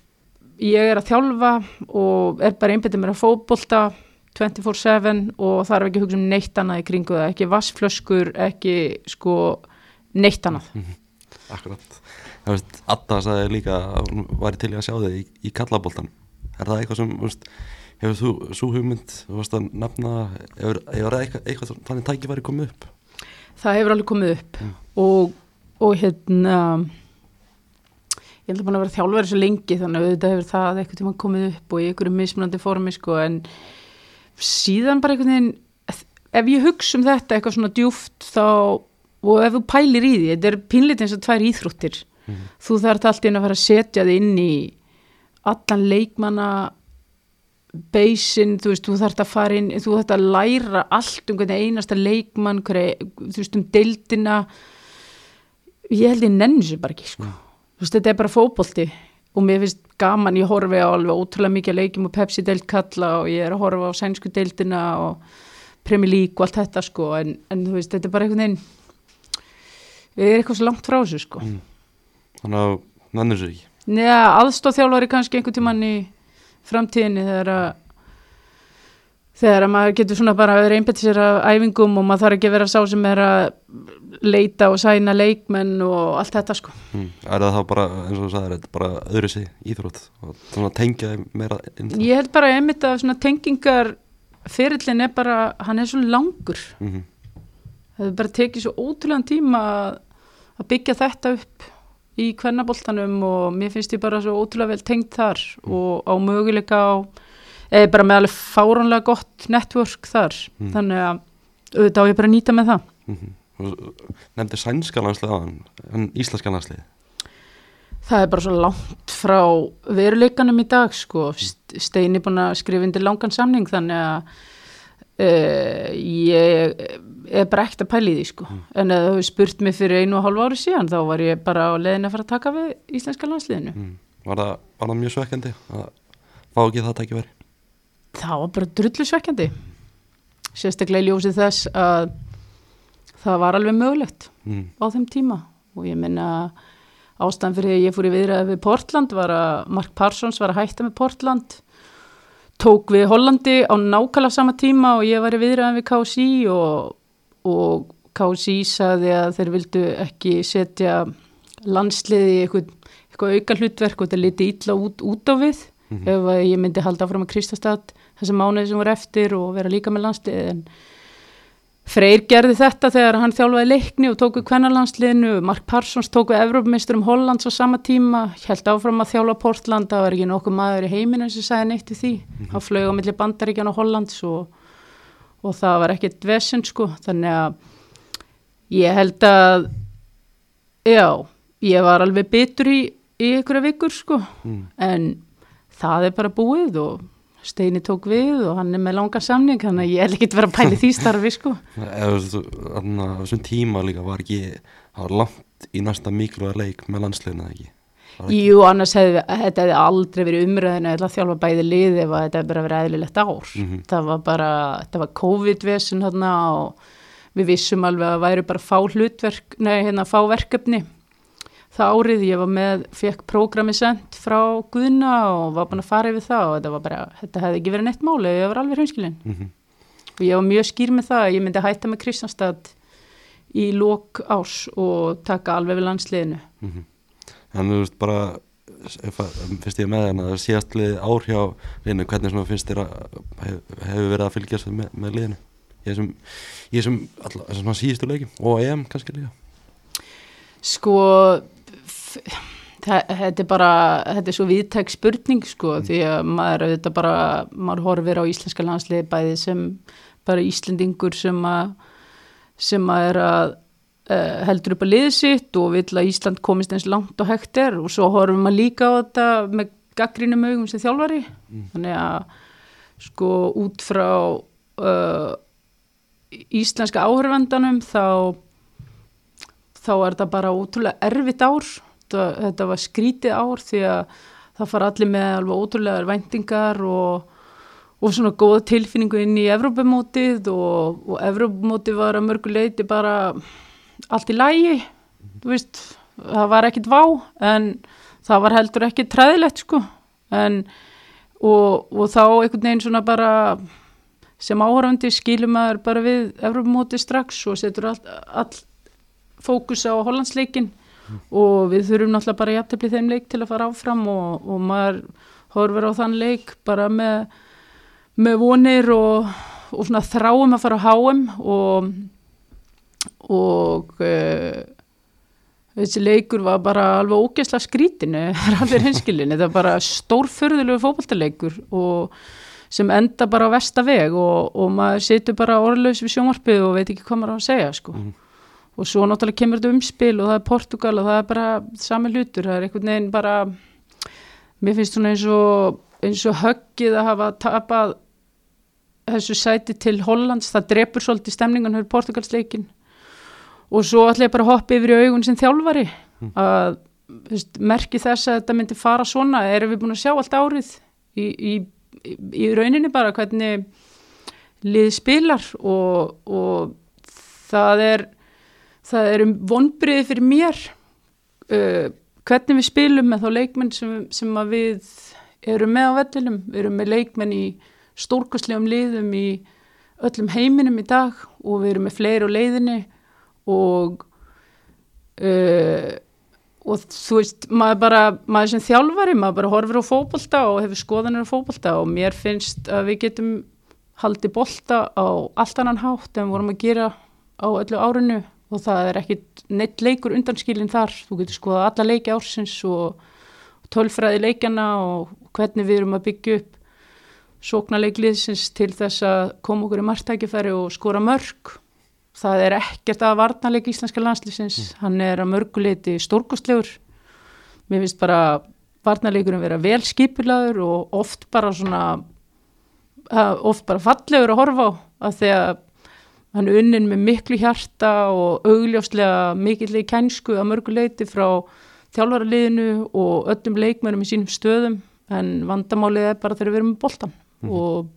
[SPEAKER 2] ég er að þjálfa og er bara einbyttið mér að fótbolta 24-7 og þarf ekki að hugsa um neitt annað í kringu það, ekki vassflöskur, ekki sko neitt annað.
[SPEAKER 1] Akkurat. Það veist, Adda sagði líka að hún væri til að sjá þig í, í kallaboltan Er það eitthvað sem, veist, hefur þú svo hugmynd, þú veist að nefna hefur, hefur eitthvað, eitthvað þannig tækifæri komið upp?
[SPEAKER 2] það hefur alveg komið upp
[SPEAKER 1] Mm.
[SPEAKER 2] og, og hérna ég held að búin að vera þjálfari svo lengi þannig að auðvitað hefur það eitthvað tíma komið upp og í einhverju mismunandi formi sko en síðan bara einhvern veginn ef ég hugsa um þetta eitthvað svona djúft þá og ef þú pælir í því, þetta er pínlítið eins og tvær íþróttir
[SPEAKER 1] Mhm.
[SPEAKER 2] þú þarf allt inn að fara að setja þig inn í allan leikmanna beisin, þú veist, þú þarf að fara inn þú þarf að læra allt um hvernig einasta leikmann, hvernig, þú veist, um deildina. Ég held ég nenni sér bara ekki, sko. Þú veist, þetta er bara fótbolti. Og mér finnst gaman, ég horfi á alveg ótrúlega mikið leikjum og Pepsi deild kalla og ég er að horfa á sænsku deildina og Premier League og allt þetta sko. En, en þú veist, þetta er bara einhvern veginn við erum eitthvað svo langt frá þessu sko.
[SPEAKER 1] Mm. Þannig að nennir sér ekki
[SPEAKER 2] Neða, aðstóðþjálfari kannski einhvern tímann í framtíðinni þegar að þegar að maður getur svona bara verið einbætt sér af æfingum og maður þarf ekki að vera sá sem er að leita og sæna leikmenn og allt þetta sko.
[SPEAKER 1] mm. Er það þá bara, eins og þú þetta er bara öðru sig íþrótt og svona tengja meira inn það
[SPEAKER 2] Ég held bara einmitt að svona tengingar fyrirlin er bara, hann er svo langur.
[SPEAKER 1] mm
[SPEAKER 2] Það er bara tekið svo ótrúlega tíma að- að byggja þetta upp í kvennaboltanum og mér finnst ég bara svo ótrúlega vel tengt þar og á möguleika á, eða bara með alveg fáránlega gott network þar.
[SPEAKER 1] Mm.
[SPEAKER 2] Þannig að auðvitað á ég bara að nýta með það.
[SPEAKER 1] Nefndi sænska landslið aðan en íslenska landslið
[SPEAKER 2] Það er bara svo langt frá veruleikanum í dag sko. St- Steini búin að skrifa undir langan samning þannig að uh, ég er bara ekkert að pæla í því sko. En ef þú hefur spurt mig fyrir einu og hálfu ári síðan þá var ég bara á leiðin að fara að taka við íslenska landsliðinu.
[SPEAKER 1] mm. var, það, var það mjög svekkjandi að fá ekki það tækifæri
[SPEAKER 2] Það var bara drullu svekkjandi. Sérstaklega í ljósið þess að það var alveg mögulegt
[SPEAKER 1] mm.
[SPEAKER 2] á þeim tíma og ég minna ástæðan fyrir því að ég fór í viðræði við Portland var að Mark Parsons var að hætta með Portland tók við Hollandi á nákvæmlega sama tíma og ég var í viðræði við KSI og, og KSI saði að þeir vildu ekki setja landsliði í eitthvað, eitthvað auka hlutverk og þetta liti illa út, út á við
[SPEAKER 1] Mhm.
[SPEAKER 2] ef að ég myndi halda áfram að Kristastad þessa mánuði sem voru eftir og vera líka með landsliði en Freyr gerði þetta þegar hann þjálfaði leikni og tók við kvennarlandsliðinu, Mark Parsons tók við Evrópmeisturum Hollands á sama tíma, held áfram að þjálfa Portland, það var ekki nokkuð maður í heiminu sem sagði neitt við því, hann flög á milli bandaríkjan og Hollands og, og það var ekkert vesen sko, þannig að ég held að, já, ég var alveg bitur í, í einhverja vikur sko,
[SPEAKER 1] Mm.
[SPEAKER 2] en það er bara búið og Steini tók við og hann er með langa samning þannig að ég ekki að vera að pæli því starfi sko.
[SPEAKER 1] eða á þessum tíma líka var ekki, það var langt í næsta mikilvæga leik með landsliðinu eða ekki
[SPEAKER 2] Jú, annars hefði þetta hefði aldrei verið umræðinu eða þjálfa bæði lið ef þetta hefði bara verið eðlilegt ár.
[SPEAKER 1] Mhm.
[SPEAKER 2] Það var bara, þetta var COVID-vesun og við vissum alveg að væri bara fá hlutverk, nei hérna fá verkefni. Það árið ég var með, fekk prógrami sendt frá Guðna og var búin að fara yfir það og þetta var bara, þetta hefði ekki verið neitt máli, ég var alveg hreinskilinn.
[SPEAKER 1] Mhm.
[SPEAKER 2] Og ég var mjög skýr með það að ég myndi hætta með Kristjánstad í lók ás og taka alveg við landsliðinu.
[SPEAKER 1] Mhm. En þú veist bara finnst ég með hérna að síðast liðið ár hjá liðinu, hvernig finnst þér að hef, hefur verið að fylgjast með, með liðinu ég sem, ég sem alltaf, svona síðustu leikim og EM kannski líka
[SPEAKER 2] Sko, þetta er bara, þetta er svo viðtæk spurning sko, því að maður auðvitað bara, maður horfir á íslenska landsliði bæði sem bara Íslendingur sem að, sem að er að uh, heldur upp að liði sitt og vill að Ísland komist eins langt og hægt er og svo horfum maður líka á þetta með gaggrínum augum sem þjálfari, þannig að sko út frá uh, íslenska áhörvendanum þá þá er þetta bara ótrúlega erfitt ár þetta, þetta var skrítið ár því að það fara allir með alveg ótrúlegar væntingar og, og svona góða tilfinningu inn í Evrópumótið og, og Evrópumótið var að mörgu leiti bara allt í lægi þú veist, það var ekkit vá en það var heldur ekki træðilegt sko. En, og, og þá einhvern veginn svona bara sem áhörfandi skilum maður bara við Evrópumótið strax og setur allt all fókus á Hollandsleikin og við þurfum náttúrulega bara jafntefli þeim leik til að fara áfram og, og maður horfir á þann leik bara með, með vonir og, og svona þráum að fara á HM og og uh, þessi leikur var bara alveg ógeðslega skrítinu, það er alveg hinskilinni það er bara stórförðulegu fótballtaleikur og sem enda bara á vestaveg og, maður setur bara orðlaus við sjónvarpið og veit ekki hvað maður á að segja sko
[SPEAKER 1] Mhm.
[SPEAKER 2] Og svo náttúrulega kemur þetta umspil og það er Portugal og það er bara sami hlutur, það er einhvern veginn bara mér finnst svona eins og eins og höggið að hafa tapað þessu sæti til Hollands, það drepur svolítið stemningun fyrir Portugalsleikin og svo ætla ég bara að hoppa yfir í augun sem þjálfari. Að þú veist, merki þess að þetta myndi fara svona. Erum við búin að sjá allt árið í, í, í, í rauninni bara hvernig lið spilar og, og það er það er um vonbriði fyrir mér uh, hvernig við spilum með þá leikmenn sem, sem við erum með á vellinum, við erum með leikmenn í stórkastlegum liðum í öllum heiminum í dag og við erum með fleiri á leiðinni og uh, og þú veist, maður bara maður sem þjálfari, maður bara horfir á fókbalta og hefur skoðanir á fókbalta og mér finnst að við getum haldið bolta á allt annan hátt en vorum að gera á öllu árinu og það er ekkit neitt leikur undanskilin þar, þú getur skoðað alla leiki ársins og tölfræði leikjana og hvernig við erum að byggja upp sóknarleikliðsins til þess að koma okkur í margtækifæri og skora mörg það er ekkert að varnarleik íslenska landslýsins, mm. hann er að mörguleiti stórkostlegur. Mér finnst bara varnarleikurum vera vel skipulaður og oft bara svona oft bara fallegur að horfa á að því að hann unnin með miklu hjarta og augljóslega mikilvægi kænsku að mörguleiti frá þjálfaraliðinu og öllum leikmennum í sínum stöðum. En vandamálið er bara þegar við erum með boltan mm. og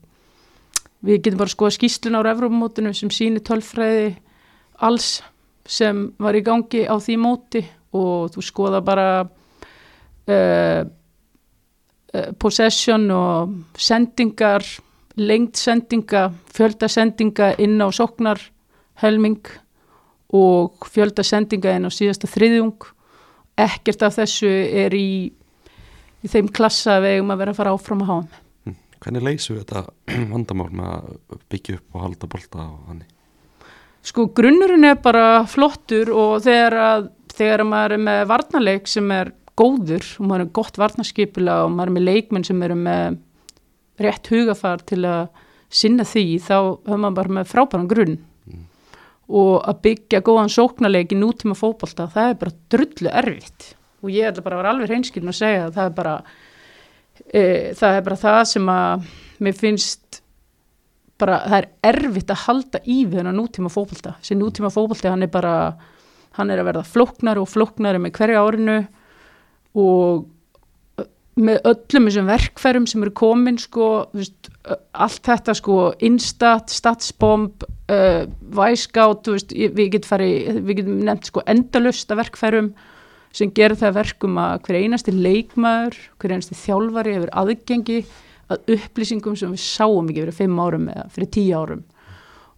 [SPEAKER 2] við getum bara skoða skýslun á Evrópamótinu sem síni tölfræði alls sem var í gangi á því móti. Og þú skoða bara uh, uh, possession og sendingar lengt sendinga, fjölda sendinga inn á soknar helming og fjölda sendinga inn á síðasta þriðjung. Ekkert af þessu er í, í þeim klassa við eigum að vera að fara áfram að hafa
[SPEAKER 1] Hvernig leysu þetta vandamál með að byggja upp og halda bolta og hannig?
[SPEAKER 2] Sko grunnurinn er bara flottur og þegar, að, þegar maður er með varnarleik sem er góður og maður er gott varnarskipila og maður er með leikmenn sem eru með rétt hugafar til að sinna því þá höfum maður bara með frábæran grunn. Mm. og að byggja góðan sóknarleik í nútíma fókbalta það er bara drullu erfitt. Og ég ætla bara að vera alveg reynskilin að segja að það er bara e, það er bara það sem að mér finnst bara það er erfitt að halda í við hennar nútíma fókbalta þessi nútíma fókbalta hann er bara hann er að verða floknar og floknar með hverja árinu. Og með öllum þessum verkfærum sem eru komin sko, veist, allt þetta sko instat, statsbomb uh, væskátt við getum get nefnt sko endalust af verkfærum sem gerir það verkum að hver einasti leikmaður, hver einasti þjálfari hefur aðgengi að upplýsingum sem við sáum ekki fyrir fimm árum eða fyrir tíu árum.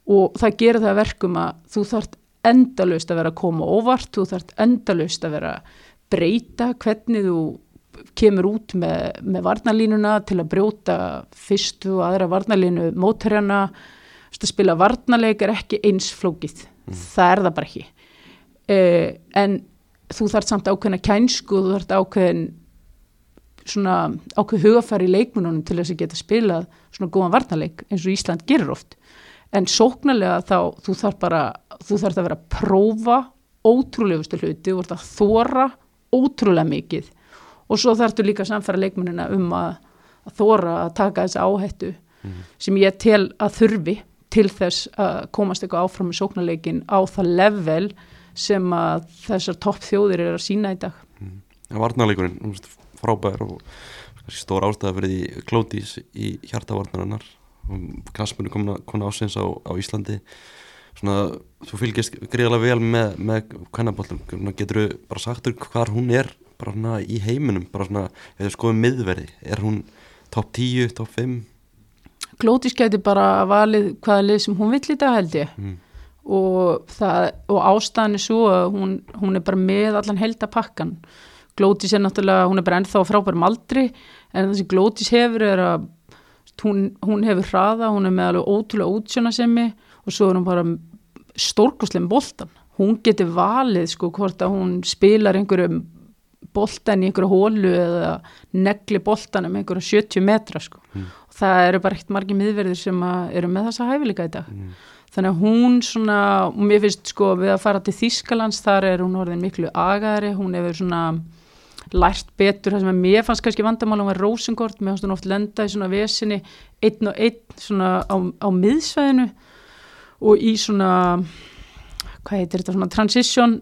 [SPEAKER 2] Og það gerir það verkum að þú þart endalust að vera að koma óvart, þú þart endalust að vera að breyta hvernig þú kemur út með, með varnalínuna til að brjóta fyrstu og aðra varnalínu mótherjana, að spila varnaleik er ekki eins flókið, mm. það er það bara ekki. Eh, en þú þarf samt ákveðin að kænsku þú þarf ákveðin svona ákveð hugafæri í leikmununum til þess að geta spilað svona góðan varnarleik eins og Ísland gerir oft. En sóknarlega þá þú þarf bara þú þarf að vera að prófa ótrúlegustu hluti, þú þarf að þóra ótrúlega mikið og svo þarf þú líka samfæra leikmununa um að, að þóra að taka þessi áhættu mm -hmm. sem ég tel að þurfi til þess að komast eitthvað áfram í sóknarleikin á það level sem að þessar topp þjóðir er að sína í dag.
[SPEAKER 1] Mm. Varnarleikurinn, frábær og stór ástæða fyrir því klótís í hjartavarnarinnar Kasmurinn kom, kom ásins á, á Íslandi. Svona, þú fylgist greiðlega vel með, með kvennabóllum, getur þú bara sagt hvað hún er bara svona í heiminum bara svona, eða skoðum miðverði er hún topp 10, topp 5
[SPEAKER 2] Klótís getur bara valið hvaða lið sem hún vill í dag held ég. Mm. Og, og ástæðan er svo að hún, hún er bara með allan heldapakkan Glótis er náttúrulega, hún er bara ennþá frábærum aldri en það sem Glótis hefur er að hún, hún hefur hraða, hún er með alveg ótrúlega útsjónasemi og svo er hún bara stórkoslega boltan hún getur valið sko hvort að hún spilar einhverjum boltan í einhverju hólu eða negli boltanum einhverju 70 metra sko. Mm. og það eru bara eitt margi miðverðir sem eru með þessa hæfileika í dag. Mm. Þannig að hún svona, og mér finnst sko við að fara til Þískalands, þar er hún orðin miklu agari, hún hefur svona lært betur, það sem að mér fannst kannski vandamál, hún var Rosengård, mér fannst hún oft lenda í svona vesinni, einn og einn svona á, á miðsvæðinu og í svona hvað heitir þetta, svona transition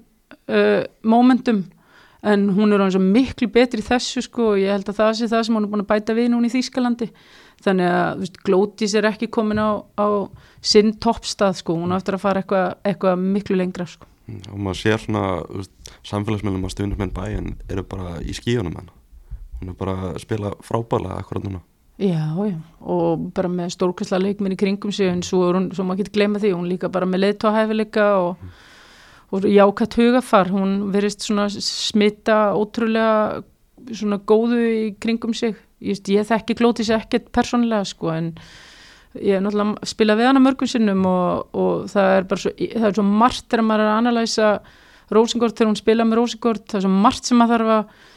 [SPEAKER 2] uh, momentum en hún er alveg miklu betri þessu sko og ég held að það sé það sem hún er búin að bæta við núna í Þýskalandi. Þannig að veist, Glótis er ekki komin á, á sinn toppstað sko, hún á eftir að fara eitthvað eitthva miklu lengra sko.
[SPEAKER 1] Mm, og maður sér svona samfélagsmiðlum að stuðnismenn bæinn eru bara í skíunum hennar hún er bara að spila frábæla akkurat núna.
[SPEAKER 2] Já, já, og bara með stórkvæsla leikminn í kringum sig en svo, hún, svo maður getur gleyma því, hún líka bara með leiðtóhæfileika og, og jákvæmt hugafar, hún verist smita ótrúlega góðu í kringum sig. Ég, ég þekki glótis ekkert persónlega sko en ég hef náttúrulega spilað við hana mörgum sinnum og, og það er bara svo, það er svo margt þegar maður er að analæsa Rósingort þegar hún spilað með Rósingort, það er svo margt sem maður þarf að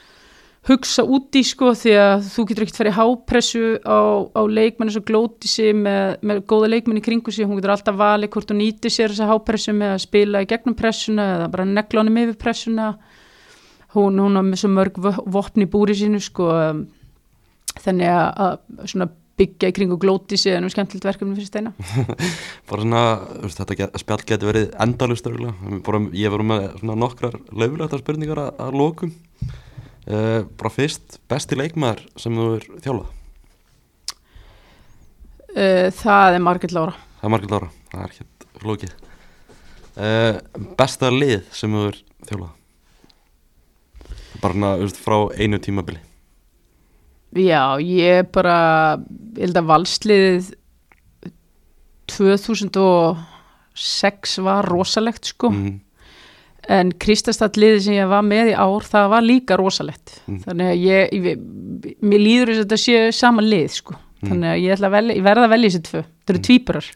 [SPEAKER 2] hugsa út í sko því að þú getur ekkert farið hápressu á, á leikmenni svo glóti sig með, með góða leikmenni kringu sig, hún getur alltaf valið hvort hún nýti sér þessa hápressu með að spila í gegnum pressuna eða bara negla honum yfir pressuna. Hún, hún har með svo mörg vopni búri sínu sko þannig að, að byggja í kringu glóti sig en um skemmtilegt verkefni fyrir steina.
[SPEAKER 1] Bara svona, þetta spjall getur verið endalust ég voru með nokkrar löfulegt spurningar að, að lókum Uh, bara fyrst, besti leikmaður sem þú er þjálfað?
[SPEAKER 2] Uh, það er Margit Lára.
[SPEAKER 1] Það er Margit Lára, það er ekki flókið. Uh, besta lið sem þú er þjálfað? Bara frá einu tímabili.
[SPEAKER 2] Já, ég bara, ég held að valsliðið 2006 var rosalegt sko. Mm en Kristastallið sem ég var með í ár það var líka rosalett mm. þannig að ég, ég mér líður þess að þetta sé sama lið sko. Mm. þannig að ég, að velja, ég verða að velja þessi tvö. Þetta eru tvíburar.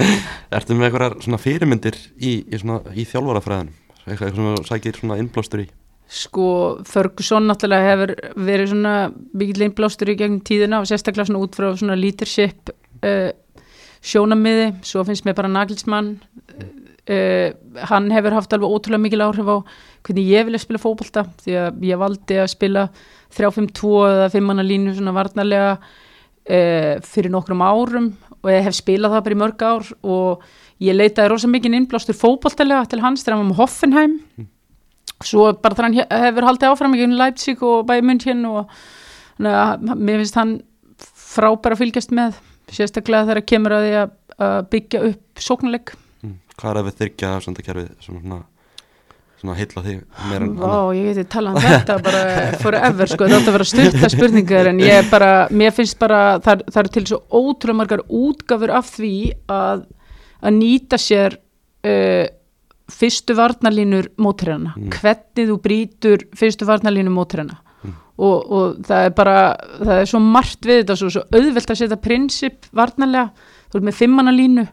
[SPEAKER 1] Ertu með eitthvað svona fyrirmyndir í, í, í þjálfarafræðinum? Eitthvað sem þú sækir svona innblástur í?
[SPEAKER 2] Sko Ferguson náttúrulega hefur verið svona mikill innblástur í gegnum tíðina og sérstaklega svona út frá svona leadership uh, sjónamiði, svo finnst mér bara Nagelsmann Uh, hann hefur haft alveg ótrúlega mikil áhrif á hvernig ég vilja spila fókbalta því að ég valdi að spila 3-5-2 eða 5 manna línu svona varnarlega uh, fyrir nokkrum árum og ég hef spilað það bara í mörg ár og ég leitaði rosa mikið innblástur fókbaltalega til hans þegar hann var með Hoffenheim mm. svo bara þannig hann hefur haldið áfram ekki um Leipzig og bæði München og na, mér finnst hann frábæra fylgjast með sérstaklega þegar kemur að því að byggja upp sóknuleik
[SPEAKER 1] hvað er að við þyrkja afsendakerfið sem svona, svona heitla þig meira en
[SPEAKER 2] Vá, ég geti talað um þetta bara forever sko, þetta var að styrta spurningar en ég bara, mér finnst bara það, það er til svo ótrúlega margar útgafur af því að að nýta sér uh, fyrstu varnalínur mótræna, mm. hvernig þú brítur fyrstu varnalínu mótræna mm. og, og það er bara það er svo margt við þetta, svo, svo auðvelt að setja prinsip varnalega, þú ert með fimmannalínu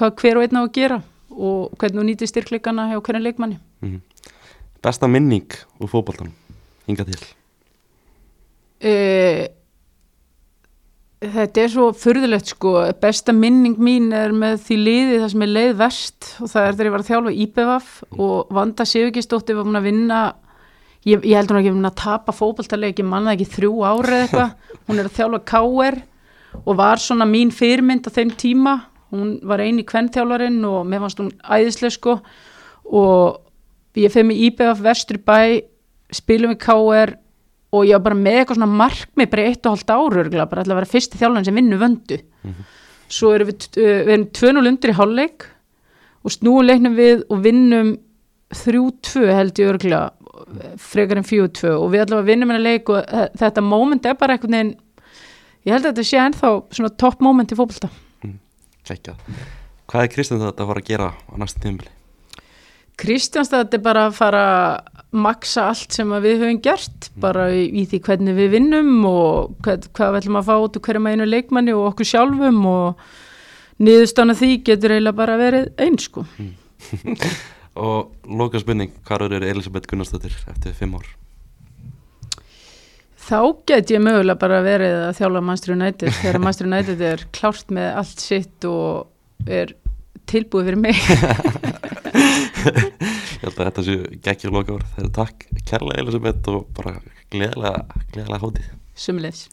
[SPEAKER 2] hvað hver og einn á að gera og hvernig þú nýtið styrkleikana hjá hvernig leikmanni mm -hmm.
[SPEAKER 1] Besta minning úr fókbaltanum, hinga til
[SPEAKER 2] uh, Þetta er svo fyrðilegt sko, besta minning mín er með því liði það sem er leið verst og það er þegar ég var að þjálfa IPVF mm. og Vanda Sjöfekistóttir var að vinna ég, ég heldur hún ekki að tapa fókbaltarleiki mannaði ekki þrjú árið eitthvað hún er að þjálfa K.R. og var svona mín fyrirmynd á þeim tíma hún var eini kvennþjálfarinn og mér fannst hún æðislega sko og ég feð mig íbegaf vestur bæ spilum við K.R. og ég var bara með eitthvað svona markmið bara eitt og halvt áru örgulega, bara ætla að vera fyrsti þjálfarinn sem vinnu vöndu mm -hmm. svo erum við, uh, við erum 2-0 undir í hálfleik og snúum leiknum við og vinnum 3-2 held ég örgulega frekar en 4-2 og við ætlum að vinna með leik og þetta moment er bara eitthvað ég held að þetta sé ennþá svona topp moment í fólkvölda
[SPEAKER 1] Kekjað. Hvað er Kristjánstad að fara að gera á næsta tímbili?
[SPEAKER 2] Kristjánstad er bara að fara að maksa allt sem við höfum gert mm. bara í, því hvernig við vinnum og hvað, hvað við ætlum að fá út úr hverjum einu leikmanni og okkur sjálfum og niðurstana því getur eiginlega bara verið eins sko.
[SPEAKER 1] Mm. og loka spurning, hvað eru Elisabeth Gunnarsdóttir eftir fimm ár?
[SPEAKER 2] Þá get ég mögulega bara verið að þjála Master United þegar Master United er klárt með allt sitt og er tilbúið fyrir mig.
[SPEAKER 1] Ég held að þetta séu geggir loka ár þegar takk kærlega Elisabeth og bara gleðilega, gleðilega hótið
[SPEAKER 2] Sumulegs